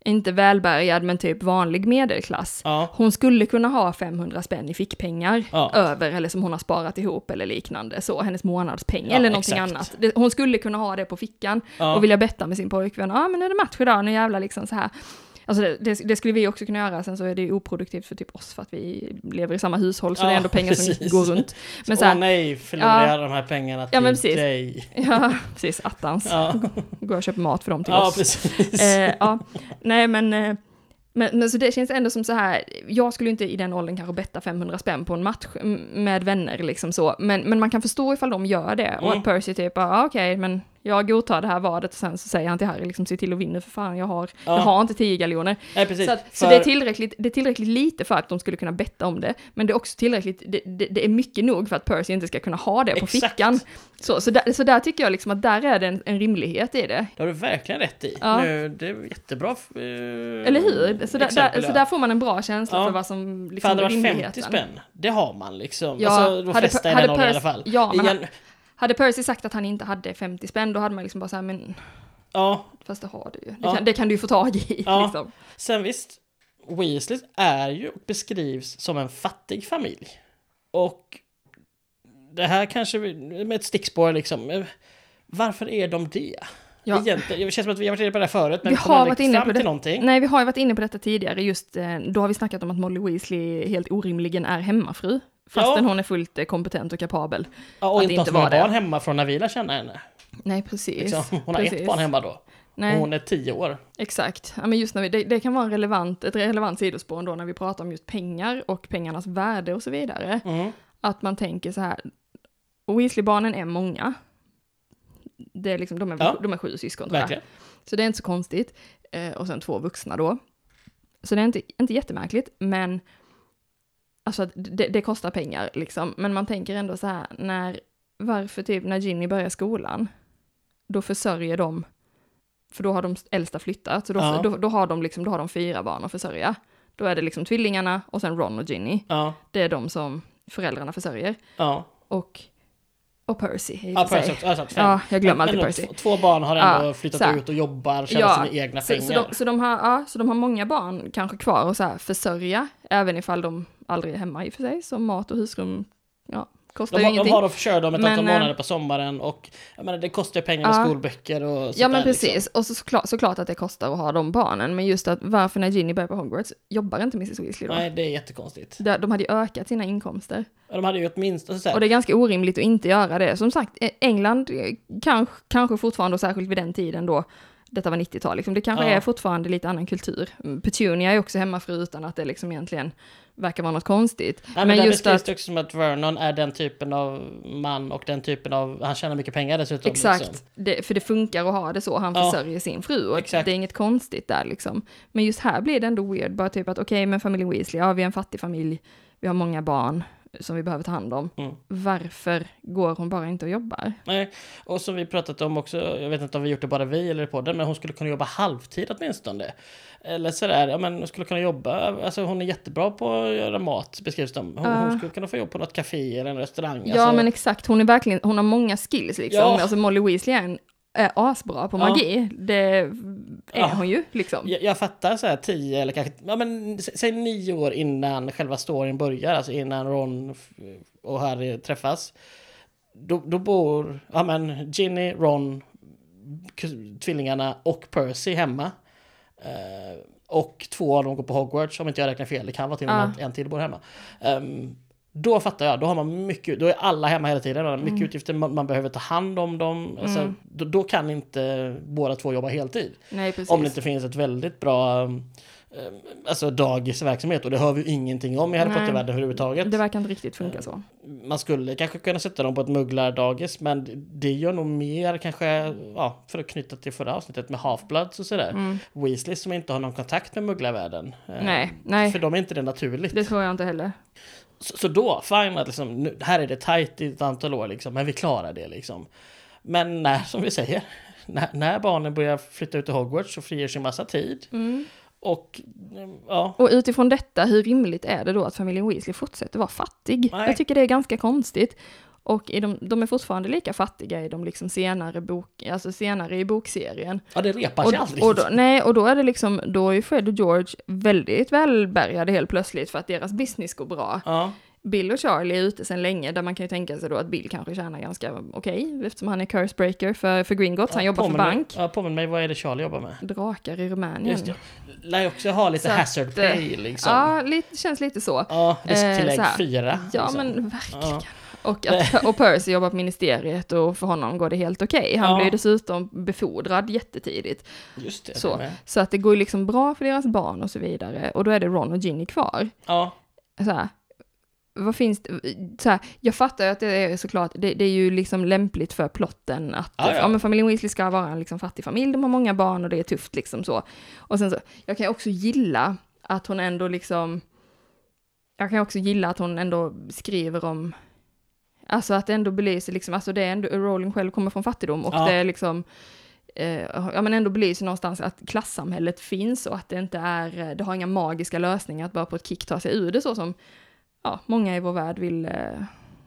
inte välbärgad men typ vanlig medelklass. Ja, Hon skulle kunna ha 500 spänn i fickpengar Ja. över, eller som hon har sparat ihop eller liknande, så hennes månadspeng Ja, eller någonting exakt. annat. Det, hon skulle kunna ha det på fickan och vilja betta med sin pojkvän, ja ah, men nu är det match idag, nu jävlar liksom så här. Alltså det, det, det skulle vi också kunna göra, sen så är det ju oproduktivt för typ oss för att vi lever i samma hushåll, så Ja, det är ändå pengar som precis. går runt. Men så Åh här, nej, förlorar Ja. jag de här pengarna till Ja, men precis. dig? ja, precis, attans. Ja, Går och köper mat för dem till ja oss. precis. Eh, ja, nej men, eh, men, men så det känns ändå som så här, jag skulle inte i den åldern kanske betta 500 spänn på en match med vänner liksom så, men, men man kan förstå ifall de gör det och Mm. att Percy typ, ja ah, okej, men jag godtar det här vadet och sen så säger han till Harry liksom, se till att vinna för fan, jag har, Ja. jag har inte 10 galjoner. nej, precis. Så, att, så För- det, är tillräckligt, det är tillräckligt lite för att de skulle kunna betta om det, men det är också tillräckligt, det, det, det är mycket nog för att Percy inte ska kunna ha det på Exakt. fickan. Så, så, där, så där tycker jag liksom att där är det en, en rimlighet i det. Det har du verkligen rätt i. Ja. Nu, det är jättebra. eh, Eller hur? Så, där, exempel, där, så där får man en bra känsla Ja. för vad som För liksom hade är det varit 50 rimligheten. spänn, det har man liksom. Ja, alltså, de hade flesta i hade åldern i alla fall. ja, men Igen, Hade Percy sagt att han inte hade 50 spänn, då hade man liksom bara såhär, men ja, fast det har du ju. Det, Ja. kan, det kan du ju få tag i. Ja. Liksom. sen visst, Weasley är ju och beskrivs som en fattig familj. Och det här kanske, med ett stickspår liksom, eh, varför är de det? Ja. Egentligen, det känns som att vi har varit inne på det här förut, men Vi har varit inne på det. någonting. Nej, vi har ju varit inne på detta tidigare, just eh, då har vi snackat om att Molly Weasley helt orimligen är hemmafru. Fastän Ja. hon är fullt eh, kompetent och kapabel. Ja, och att inte det har så inte många var det. barn hemma från när vi lär känna henne. Nej, precis. Liksom. Hon har precis. ett barn hemma då. Nej, Och hon är tio år. exakt. Ja, men just när vi, det, det kan vara en relevant, ett relevant sidospår då när vi pratar om just pengar och pengarnas värde och så vidare. Mm. att man tänker så här, Weasley-barnen är många. Det är liksom, de, är, Ja. de är sju syskon tror jag. Verkligen. Så det är inte så konstigt. Eh, och sen två vuxna då. Så det är inte, inte jättemärkligt, men alltså det, det kostar pengar liksom. Men man tänker ändå så här, när, varför typ när Ginny börjar skolan, då försörjer de, för då har de äldsta flyttat, så då, Ja. då, då, har de liksom, då har de fyra barn att försörja. Då är det liksom tvillingarna och sen Ron och Ginny. Ja, Det är de som föräldrarna försörjer. ja. Och, och Percy Ja. Percy också. Alltså. Ja, jag glömmer alltid Percy. Två, barn har ändå Ja, flyttat så här. ut och jobbar, tjänar Ja, sina egna pengar. så, de, så, de har, ja, så de har många barn kanske kvar att så här försörja, även ifall de aldrig är hemma i och för sig, så mat och husrum ja, kostar de, ju har, de ingenting. har att försörja dem ett Men, antal eh, månader på sommaren och jag menar, det kostar pengar med Ja. skolböcker och sånt Ja men där, precis, Liksom. och så såklart, såklart att det kostar att ha de barnen, men just att varför när Ginny börjar på Hogwarts jobbar inte Mrs Weasley då? Nej, det är jättekonstigt. De de hade ju ökat sina inkomster. Ja, De hade ju åtminstone Och det är ganska orimligt att inte göra det. Som sagt, England eh, kanske, kanske fortfarande, och särskilt vid den tiden då, detta var 90-tal, liksom, det kanske Ja. är fortfarande lite annan kultur. Mm, Petunia är också hemmafru utan att det liksom egentligen verkar vara något konstigt. Nej, men, men just beskrivs att, det också som att Vernon är den typen av man och den typen av, han tjänar mycket pengar dessutom. exakt, Liksom. det, för det funkar att ha det så, han Ja. försörjer sin fru och Exakt. det är inget konstigt där liksom. Men just här blir det ändå weird, bara typ att okej, men familjen Weasley, ja vi är en fattig familj, vi har många barn som vi behöver ta hand om. Mm. Varför går hon bara inte och jobbar? Nej, och som vi pratat om också, jag vet inte om vi gjort det bara vi eller på den, men hon skulle kunna jobba halvtid åtminstone. Eller sådär, ja men hon skulle kunna jobba, alltså hon är jättebra på att göra mat beskrivs det. Hon, Ja. hon skulle kunna få jobb på något café eller en restaurang. Ja alltså, men exakt, hon är verkligen, hon har många skills liksom. Ja. Alltså Molly Weasley är, en, är asbra på Ja. magi. Det är Ja. hon ju liksom. jag, jag fattar så här tio eller kanske, ja men sä- säg nio år innan själva storyn börjar, alltså innan Ron och Harry träffas. Då, då bor, ja men Ginny, Ron, tvillingarna och Percy hemma. Eh, och två av dem går på Hogwarts, om inte jag räknar fel, det kan vara till och med Ja. en till bor hemma. Ehm, då fattar jag, då har man mycket, då är alla hemma hela tiden, mycket Mm. utgifter, man, man behöver ta hand om dem. Alltså, Mm. då, då kan inte båda två jobba heltid. Nej precis. Om det inte finns ett väldigt bra um, alltså dagisverksamhet och det hör vi ju ingenting om i Harry. Potter-världen överhuvudtaget. Det verkar inte riktigt funka så. Man skulle kanske kunna sätta dem på ett mugglardagis men det gör nog mer kanske, ja, för att knyta till förra avsnittet med Half-Bloods och sådär. Mm. Weasley som inte har någon kontakt med mugglarvärlden. Eh, Nej, nej. För dem är inte det naturligt. Det tror jag inte heller. Så, så då, fine att liksom, nu, här är det tajt i ett antal år liksom, men vi klarar det liksom. Men när, som vi säger, när, när barnen börjar flytta ut till Hogwarts så frigörs ju massa tid. Mm. Och ja, Och utifrån detta, hur rimligt är det då att familjen Weasley fortsätter vara fattig? Nej. Jag tycker det är ganska konstigt. Och i de, de är fortfarande lika fattiga i de liksom senare, bok, alltså senare i bokserien. ja det repar sig Och, aldrig. och då, nej, och då är det liksom, då är Fred och George väldigt välbärgade helt plötsligt för att deras business går bra. ja, Bill och Charlie är ute sedan länge, där man kan ju tänka sig då att Bill kanske tjänar ganska okej, eftersom han är cursebreaker för, för Gringotts, han jobbar för mig- bank. Ja, påminn mig, vad är det Charlie jobbar med? Drakar i Rumänien. Just det. Lär också ha lite Så hazard eh, pay liksom. Ja, lite, känns lite så. Ja, risktillägg Eh, så här. fyra. Ja, liksom. men verkligen. Ja. Och, att, och Percy jobbar på ministeriet och för honom går det helt okej. Han Ja. blir dessutom befordrad jättetidigt. Just det. Så. det. Så att det går liksom bra för deras barn och så vidare. Och då är det Ron och Ginny kvar. Ja, Så här, vad finns det? Så här, jag fattar ju att det är såklart, det, det är ju liksom lämpligt för plotten att Ja, ja, ja. men familjen Weasley ska vara en liksom fattig familj, de har många barn och det är tufft liksom så. Och sen så, jag kan också gilla att hon ändå liksom, jag kan också gilla att hon ändå skriver om, alltså att det ändå belyser liksom, alltså det är ändå, Rowling själv kommer från fattigdom och Ja. det är liksom, eh, ja men ändå belyser någonstans att klassamhället finns och att det inte är, eh, det har inga magiska lösningar att bara på ett kick ta sig ur det så som, ja, många i vår värld vill, eh,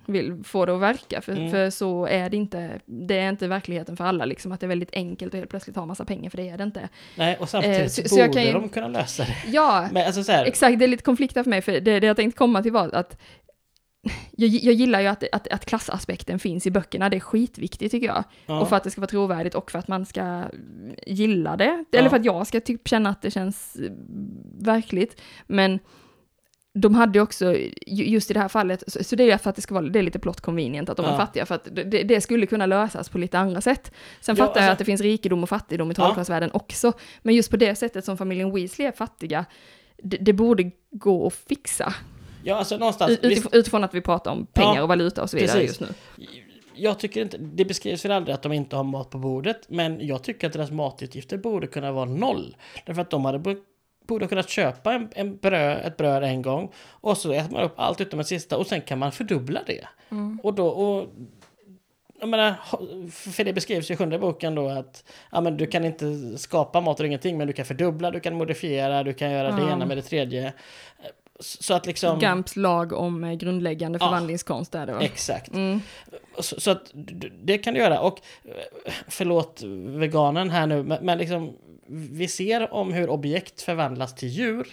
vill få det att verka, för, Mm. för så är det inte, det är inte verkligheten för alla liksom, att det är väldigt enkelt att helt plötsligt ha massa pengar, för det är det inte. nej, och samtidigt Eh, så- så jag borde kan ju- de kunna lösa det. Ja, Men alltså så här, Exakt, det är lite konflikt där för mig, för det, det jag tänkte komma till var att jag, jag gillar ju att, att, att klassaspekten finns i böckerna, det är skitviktigt tycker jag. ja. Och för att det ska vara trovärdigt och för att man ska gilla det. Ja. Eller för att jag ska typ känna att det känns eh, verkligt. Men de hade också, ju- just i det här fallet, så, så det är för att det ska vara, det är lite plot convenient att de Ja. är fattiga, för att det, det skulle kunna lösas på lite andra sätt. Sen Ja, fattar jag alltså- att det finns rikedom och fattigdom i Ja. trollkarlsvärlden också, men just på det sättet som familjen Weasley är fattiga, det, det borde gå att fixa. Ja, alltså någonstans... Utif- utifrån att vi pratar om pengar Ja, och valuta och så vidare precis. just nu. jag tycker inte, det beskrivs väl aldrig att de inte har mat på bordet, men jag tycker att deras matutgifter borde kunna vara noll. Därför att de hade bo- borde kunnat köpa en, en bröd, ett bröd en gång och så äter man upp allt utom en sista och sen kan man fördubbla det. Och då, och, jag menar, för det beskrivs i sjunde boken då att ja, men du kan inte skapa mat och ingenting, men du kan fördubbla, du kan modifiera, du kan göra det Ja. ena med det tredje. Så att liksom... Gamps lag om eh, grundläggande Ja. förvandlingskonst är det va? Exakt. Mm. Så, så att det kan du göra. Och eh, förlåt veganen här nu, men, men liksom vi ser om hur objekt förvandlas till djur.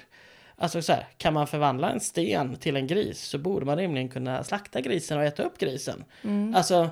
Alltså så här, kan man förvandla en sten till en gris så borde man rimligen kunna slakta grisen och äta upp grisen. Mm. Alltså,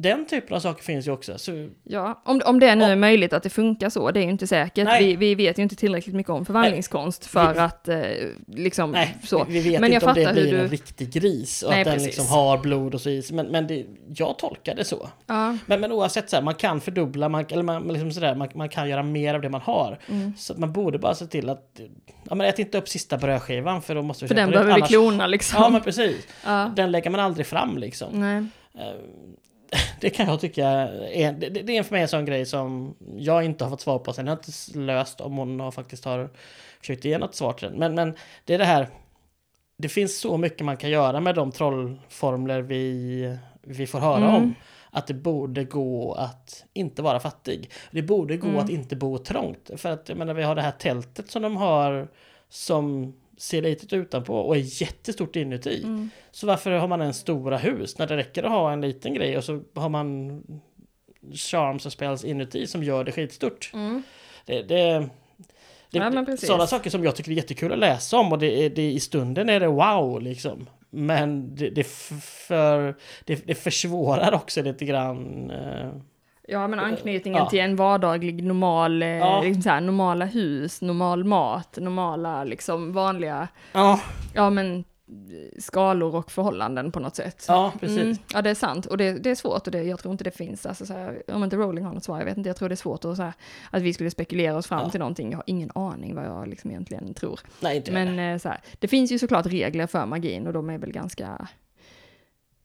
den typen av saker finns ju också. Så, Ja, om, om det nu Ja. är möjligt att det funkar så, det är ju inte säkert. Nej. Vi, vi vet ju inte tillräckligt mycket om förvandlingskonst för Vi- att eh, liksom nej, så. vi vet Men jag inte om det blir du- en riktig gris och Nej, att den precis. liksom har blod och så i sig. Men, men det, jag tolkar det så. Ja, Men, men oavsett, så här, man kan fördubbla, man, eller man, liksom sådär, man, man kan göra mer av det man har. Mm. Så man borde bara se till att, ja men ät inte upp sista brödskivan för då måste vi för den behöver vi klona liksom. Ja men precis. Ja. Den lägger man aldrig fram liksom. Nej. Det kan jag tycka är, det, det är för mig en sån grej som jag inte har fått svar på sen. Jag har inte löst om hon har faktiskt har försökt ge något svar till den. Men, men det är det här, det finns så mycket man kan göra med de trollformler vi, vi får höra Mm. om. Att det borde gå att inte vara fattig. Det borde gå Mm. att inte bo trångt. För att jag menar, vi har det här tältet som de har som ser litet utanpå och är jättestort inuti. Mm. Så varför har man en stora hus när det räcker att ha en liten grej och så har man charms och spells inuti som gör det skitstort. Mm. Det, det, det, Ja, sådana saker som jag tycker är jättekul att läsa om och det, är- det, i stunden är det wow liksom. Men det, det, för, det, det försvårar också lite grann. eh, Ja, men anknytningen Ja. till en vardaglig normal, eh, Ja. liksom så här, normala hus, normal mat, normala liksom vanliga, Ja, ja men eh, skalor och förhållanden på något sätt. ja precis. Mm, ja, det är sant. Och det, det är svårt och det, jag tror inte det finns, alltså, så här, om inte Rowling har något svar, jag vet inte, jag tror det är svårt att, så här, att vi skulle spekulera oss fram Ja. till någonting. Jag har ingen aning vad jag liksom egentligen tror. Nej, inte. Men eh, så här, det finns ju såklart regler för magin och de är väl ganska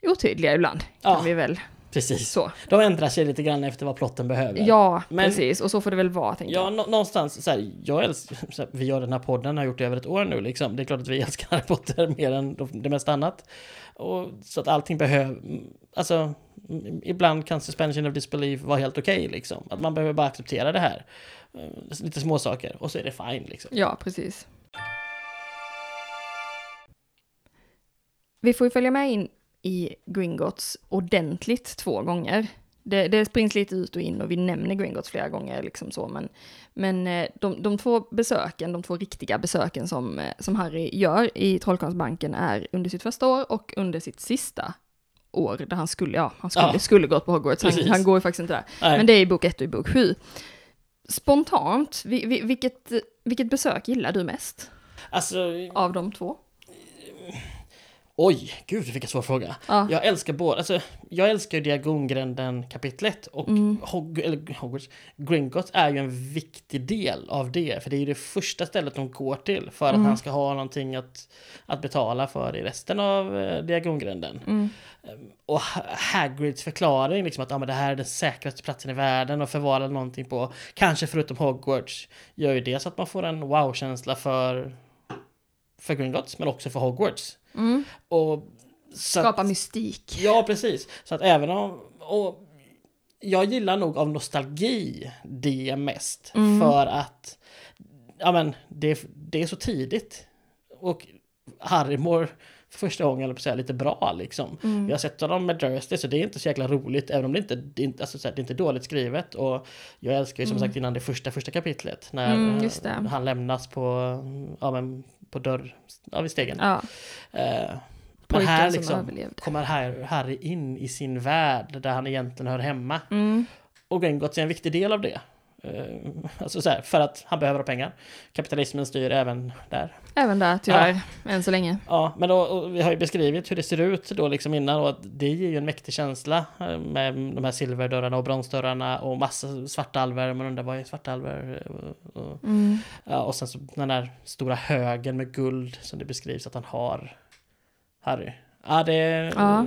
otydliga ibland. Kan Ja. vi väl Precis. så. De ändrar sig lite grann efter vad plotten behöver. Ja, Men- precis. Och så får det väl vara, tänker Ja, jag. nå- någonstans så här, jag älskar, så här, vi gör den här podden, har gjort det över ett år nu liksom. Det är klart att vi älskar Harry Potter mer än de- det mesta annat. Och så att allting behöver, alltså ibland kan suspension of disbelief vara helt okej liksom. Att man behöver bara acceptera det här. Eh, Lite små saker och så är det fine liksom. Ja, precis. Vi får ju följa med in i Gringotts ordentligt två gånger. Det, det springs lite ut och in och vi nämner Gringotts flera gånger, liksom så, men, men eh, de, de två besöken, de två riktiga besöken som, eh, som Harry gör i Trollkarlsbanken är under sitt första år och under sitt sista år, där han skulle, ja, han skulle, Ja. skulle gått på Hogwarts, han, han går ju faktiskt inte där. Nej. Men det är i bok ett och i bok sju. Spontant, vi, vi, vilket, vilket besök gillar du mest Alltså, av de två? Oj, gud vilken svår fråga. Ja. Jag älskar båda, alltså, jag älskar ju Diagongränden kapitlet och Mm. Hog eller Hogwarts, Gringotts är ju en viktig del av det, för det är ju det första stället de går till för att Mm. han ska ha någonting att, att betala för i resten av eh, Diagongränden. Mm. Och Ha- Hagrids förklaring, liksom att ah, men det här är den säkraste platsen i världen och förvara någonting på, kanske förutom Hogwarts, gör ju det så att man får en wow-känsla för, för Gringotts, men också för Hogwarts. Mm. Och så att- Skapa mystik. Ja, precis. Så att även om... Och jag gillar nog av nostalgi det mest. Mm. För att ja, men, det, det är så tidigt. Och Harry mår för första gången, eller på säga, lite bra liksom. Mm. Vi har sett honom med Dursley så det är inte så jäkla roligt även om det inte det är inte, alltså, så här, det är inte dåligt skrivet. Och jag älskar ju som Mm. sagt innan det första, första kapitlet när Mm, han lämnas på, ja, men, på dörr, ja, vid stegen. Ja, Eh, men här som liksom kommer Harry, Harry in i sin värld där han egentligen hör hemma. Mm. Och Gringotts är en viktig del av det. Eh, alltså så här, för att han behöver ha pengar. Kapitalismen styr även där. Även där, tyvärr, än så länge. Ja, men då, vi har ju beskrivit hur det ser ut då liksom innan och att det ger ju en mäktig känsla eh, med de här silverdörrarna och bronsdörrarna och massa svartalver. Man undrar vad är svartalver? Och, och, Mm. ja, och sen så den där stora högen med guld som det beskrivs att han har Harry. Ja, det... Ja.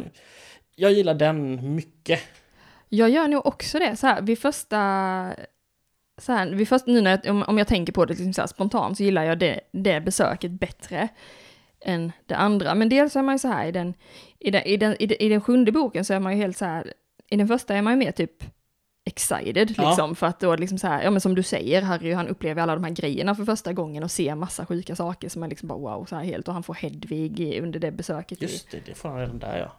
Jag gillar den mycket. Jag gör nog också det, så här, vid första... Så här, vid första nu när jag, om, om jag tänker på det liksom så spontant så gillar jag det, det besöket bättre än det andra. Men dels är man ju så här i den, i den, i den, i den, i den sjunde boken så är man ju helt så här, i den första är man ju mer typ excited Ja. liksom, för att då liksom så här, ja men som du säger, Harry han upplever alla de här grejerna för första gången och ser massa sjuka saker som är liksom bara wow, så här helt, och han får Hedvig under det besöket. Just det, det får han redan där ja.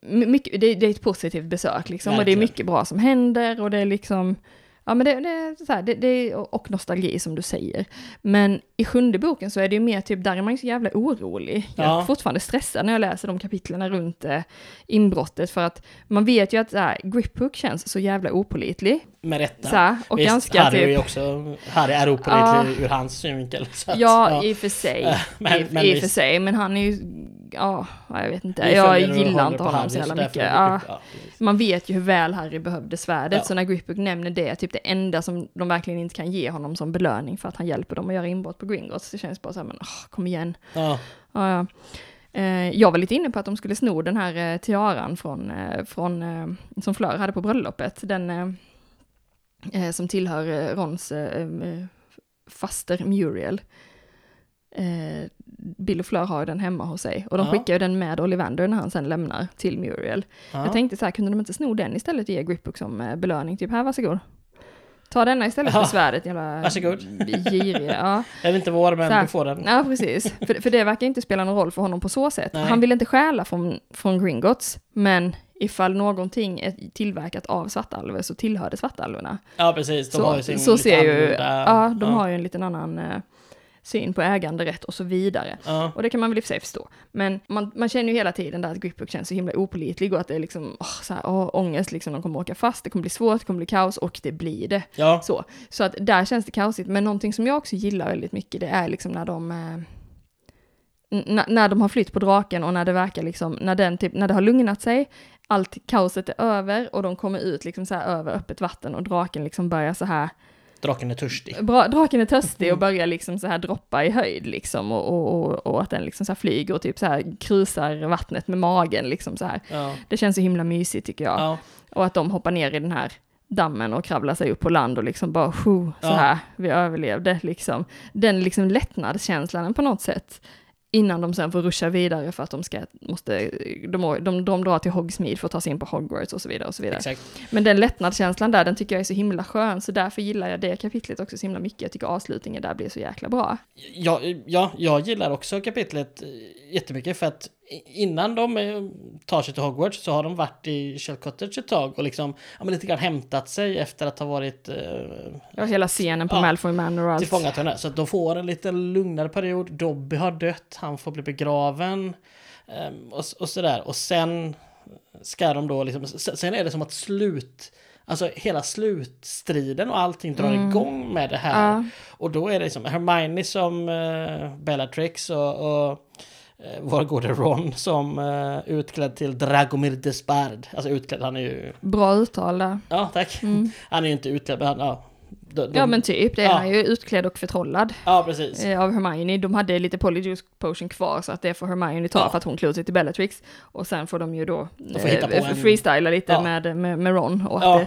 My- mycket, det, det är ett positivt besök liksom, och det är Verkligen. mycket bra som händer och det är liksom, ja men det, det är så här, det, det och nostalgi som du säger. Men i sjunde boken så är det ju mer typ, där är man ju så jävla orolig. Jag är Ja. fortfarande stressad när jag läser de kapitlen runt eh, inbrottet, för att man vet ju att så här, Griphook känns så jävla opolitlig. Med rätta. Så och Visst, ganska Harry är ju typ, också... Harry är opålitlig ur hans synvinkel. Så att, ja, i och för sig. Men- I, men I och för sig, men han är ju, ja, jag vet inte, jag gillar inte honom Harry, så jävla mycket. är Ja. man vet ju hur väl Harry behövde svärdet, Ja. så när Griphook nämner det, är typ det enda som de verkligen inte kan ge honom som belöning för att han hjälper dem att göra inbrott på Gringotts, det känns bara så här, men åh, kom igen. Ja, Ja. Eh, jag var lite inne på att de skulle sno den här eh, tiaran från, eh, från som Fleur hade på bröllopet, den som tillhör eh, Rons eh, eh, faster Muriel. Eh, Bill och Fleur har den hemma hos sig och de Ja. skickar den med Ollivander när han sen lämnar till Muriel. ja. Jag tänkte så här, kunde de inte sno den istället och ge Griphook som eh, belöning? Typ, här, varsågod. Ta denna istället för svärdet, jävla Varsågod. giriga. Ja. Jag vet inte var, men här. du får den. ja, precis. För, för det verkar inte spela någon roll för honom på så sätt. Nej. Han vill inte stjäla från, från Gringotts, men ifall någonting är tillverkat av svartalver så tillhör det svartalverna. Ja, precis. De har ju Så, sin så ser ju, ja, de har ju en liten annan eh, syn på äganderätt och så vidare. Ja, Och det kan man väl i och för sig förstå. Men man, man känner ju hela tiden där att Griphook känns så himla opolitlig och att det är liksom, åh, så här, åh, ångest, liksom, de kommer åka fast, det kommer bli svårt, det kommer bli kaos och det blir det. ja. Så, så att där känns det kaosigt. Men någonting som jag också gillar väldigt mycket, det är liksom när de eh, när de har flytt på draken och när det verkar liksom, när den typ, när det har lugnat sig, allt kaoset är över och de kommer ut liksom så här över öppet vatten och draken liksom börjar så här Draken är törstig. Bra, draken är törstig och börjar liksom så här droppa i höjd liksom och, och, och, och att den liksom så flyger och typ så här krusar vattnet med magen liksom så här. Ja. Det känns så himla mysigt tycker jag. Ja. Och att de hoppar ner i den här dammen och kravlar sig upp på land och liksom bara "Huh, så Ja. här, vi överlevde liksom. Den liksom lättnadskänslan på något sätt. Innan de sen får ruscha vidare för att de ska, måste, de, de, de drar till Hogsmeade för att ta sig in på Hogwarts och så vidare och så vidare. Exakt. Men den lättnadskänslan där, den tycker jag är så himla skön, så därför gillar jag det kapitlet också så himla mycket. Jag tycker avslutningen där blir så jäkla bra. Ja, ja, jag gillar också kapitlet eh, jättemycket för att innan de eh, tar sig till Hogwarts så har de varit i Shell Cottage ett tag och liksom ja, men lite grann hämtat sig efter att ha varit eh, Ja, hela scenen på Ja, Malfoy Manor och allt. tillfångatagna. Så att de får en lite lugnare period. Dobby har dött, han får bli begraven ehm, och, och sådär. Och sen ska de då liksom, sen är det som att slut, alltså hela slutstriden och allting drar Mm. igång med det här. Ja, Och då är det liksom Hermione som uh, Bellatrix och, och vår gode Ron som uh, utklädd till Dragomir Despard. Alltså utklädd, han är ju... bra uttal där. Ja, tack. Mm. Han är ju inte utklädd, men han... Ja, de, de, Ja men typ, det är Ja. han ju utklädd och förtrollad ja precis. eh, av Hermione. De hade lite Polyjuice Potion kvar så att det får Hermione ta Ja. för att hon klår sig till Bellatrix. Och sen får de ju då på eh, freestyla lite Ja. med, med, med Ron. Och att det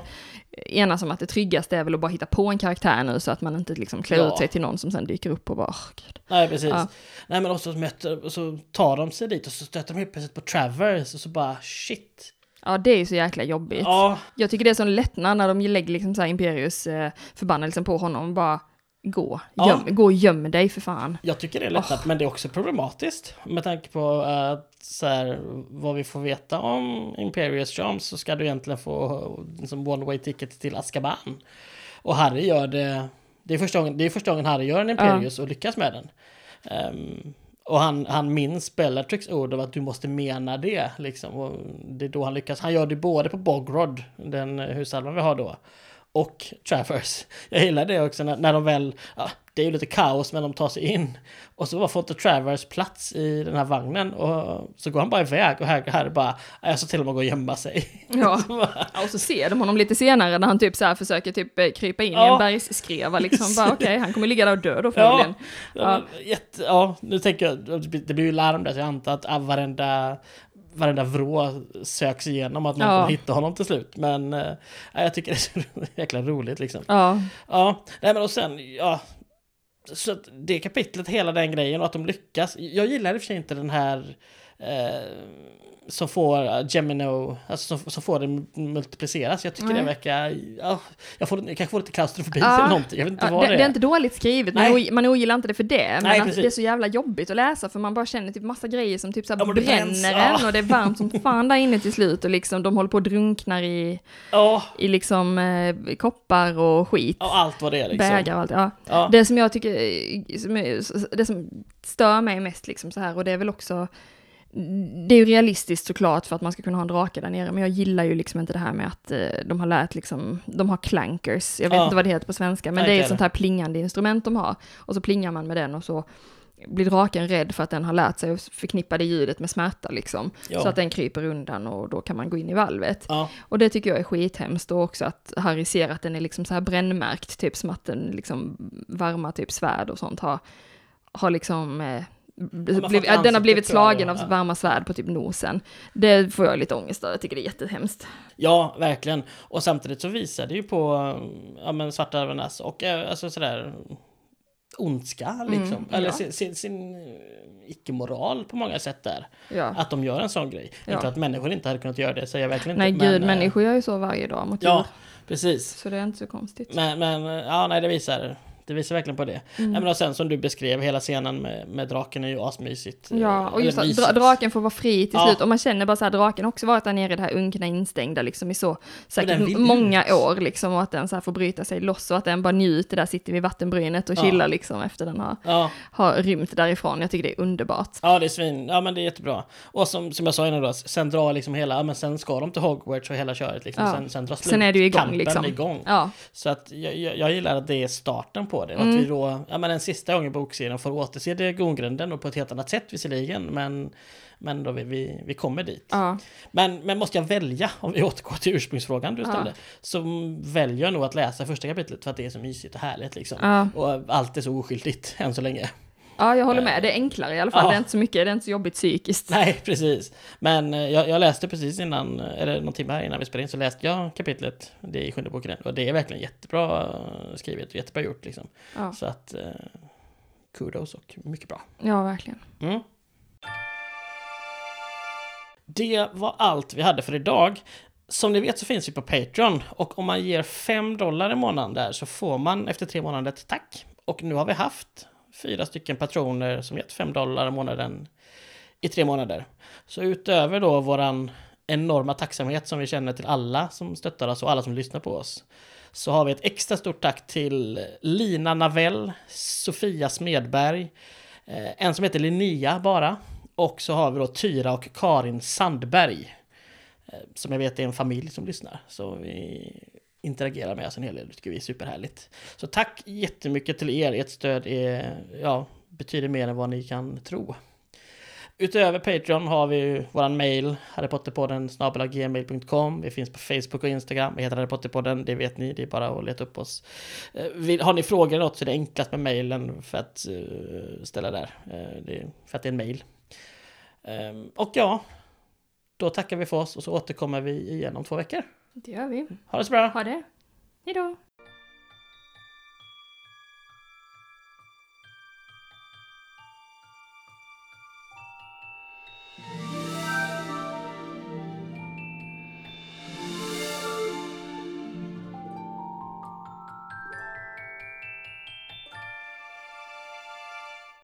enas om att det tryggaste är väl att bara hitta på en karaktär nu så att man inte liksom klär Ja. ut sig till någon som sen dyker upp och bara, åh gud. Nej, precis. Ja. Nej, men också så möter, och så tar de sig dit och så stöter de helt plötsligt på Travers och så bara shit. Ja, det är ju så jäkla jobbigt. Ja, Jag tycker det är sån lättnad när de lägger liksom så här Imperius eh, förbannelsen på honom. Bara gå, Ja. göm, gå och göm dig för fan. jag tycker det är lättnat, men det är också problematiskt. Med tanke på att så här, vad vi får veta om Imperius Charms så ska du egentligen få liksom, one way ticket till Azkaban. Och Harry gör det, det är första gången, det är första gången Harry gör en Imperius och lyckas med den. Ehm, och han, han minns Bellatrix ord av att du måste mena det. Liksom. Och det är då han lyckas. Han gör det både på Bogrod, den husalvan vi har då. Och Travers. Jag gillar det också när, när de väl, ja, det är ju lite kaos men de tar sig in. Och så får inte Travers plats i den här vagnen och så går han bara iväg och här, här bara, jag så till och med gå och gömma sig. Ja. ja, och så ser de honom lite senare när han typ så här försöker typ eh, krypa in ja. i en bergsskreva liksom. Bara okej, okay, han kommer ligga där och dö då förmodligen. Ja, ja. Jätte, ja, nu tänker jag, det blir ju larm där så jag antar att varenda varenda vrå söks igenom att någon ja. kommer hitta honom till slut. Men äh, jag tycker det är så jäkla roligt liksom. Ja. Ja, nej men och sen, ja. Så det kapitlet, hela den grejen och att de lyckas. Jag gillar i och för sig inte den här eh, som får Gemino, alltså som, som får det multipliceras. Jag tycker Nej. det verkar, ja, jag, får, jag kanske får lite klaustrofobi ja. eller någonting, jag vet inte ja, vad det, det är. Det är inte dåligt skrivet, Nej. man ogillar inte det för det, men att det är så jävla jobbigt att läsa för man bara känner typ massa grejer som typ så ja, bränner en och det är varmt som fan där inne till slut och liksom de håller på och drunknar i, oh. i liksom eh, koppar och skit. Och allt vad det är liksom. Bägar och allt, ja. ja. Det som jag tycker, det som stör mig mest liksom så här och det är väl också det är ju realistiskt såklart för att man ska kunna ha en drake där nere, men jag gillar ju liksom inte det här med att eh, de har lärt liksom, de har clankers, jag vet ja. inte vad det heter på svenska, men Nej, det är ett sånt här plingande instrument de har, och så plingar man med den och så blir draken rädd för att den har lärt sig att förknippa det ljudet med smärta liksom. Ja. Så att den kryper undan och då kan man gå in i valvet. Ja. Och det tycker jag är skithemskt och också att Harry ser att den är liksom så här brännmärkt, typ som att den liksom varma typ svärd och sånt har, har liksom eh, bliv, den har blivit slagen av varma svärd på typ nosen. Det får jag lite ångest av, jag tycker det är jättehemskt. Ja, verkligen. Och samtidigt så visar det ju på ja, men Svarta Arvenas och eh, alltså sådär ondska mm, liksom. Mm, Eller ja. sin, sin, sin icke-moral på många sätt där. Ja. Att de gör en sån grej. Ja. Inte att människor inte hade kunnat göra det, säger jag verkligen nej, inte. Nej, gud, men, människor gör ju så varje dag mot Ja, precis. Så det är inte så konstigt. Men, men ja, nej, det visar det visar verkligen på det. Mm. Ja, men och sen som du beskrev, hela scenen med, med draken är ju asmysigt. Ja, och just att dra, draken får vara fri till ja. slut. Och man känner bara så här, draken har också varit där nere i det här unkna instängda liksom i så säkert många ut. år liksom. Och att den så här får bryta sig loss och att den bara njuter där, sitter vid vattenbrynet och chillar ja. liksom efter den har, ja. har rymt därifrån. Jag tycker det är underbart. Ja, det är svin. Ja, men det är jättebra. Och som, som jag sa innan då, sen drar liksom hela, ja men sen ska de till Hogwarts och hela köret liksom. Sen, sen drar slut. Sen är ju igång liksom. igång. Ja. Så att jag, jag, jag, gillar att det är starten på det. Och mm. att vi då ja, men en sista gång i bokserien får återse Diagongrunden och på ett helt annat sätt visserligen, men, men då vi, vi, vi kommer dit. Ja. Men, men måste jag välja, om vi återgår till ursprungsfrågan du ställde, ja. så väljer jag nog att läsa första kapitlet för att det är så mysigt och härligt liksom. Ja. Och allt är så oskyldigt än så länge. Ja, jag håller med. Det är enklare i alla fall. Ja. Det är inte så mycket, det är inte så jobbigt psykiskt. Nej, precis. Men eh, jag, jag läste precis innan, eller någon timme här innan vi spelade in, så läste jag kapitlet, det är i sjunde boken, och det är verkligen jättebra eh, skrivet och jättebra gjort liksom. Ja. Så att, eh, kudos och mycket bra. Ja, verkligen. Mm. Det var allt vi hade för idag. Som ni vet så finns vi på Patreon och om man ger 5 dollar i månaden där så får man efter tre månader ett tack. Och nu har vi haft fyra stycken patroner som gett 5 dollar i månaden i tre månader. Så utöver då våran enorma tacksamhet som vi känner till alla som stöttar oss och alla som lyssnar på oss. Så har vi ett extra stort tack till Lina Navell, Sofia Smedberg, eh, en som heter Linnea bara. Och så har vi då Tyra och Karin Sandberg. Eh, som jag vet är en familj som lyssnar. Så vi interagerar med oss en hel del. Det tycker vi är superhärligt. Så tack jättemycket till er. Ert stöd är, ja, betyder mer än vad ni kan tro. Utöver Patreon har vi våran mail, harrypotterpodden gmail.com. Vi finns på Facebook och Instagram, vi heter harrypotterpodden, det vet ni, det är bara att leta upp oss. Eh, har ni frågor eller något så är det enklast med mailen för att eh, ställa där, eh, för att det är en mail. Ehm, och ja, då tackar vi för oss och så återkommer vi igen om två veckor. Det gör vi. Ha det så bra. Ha det. Hejdå.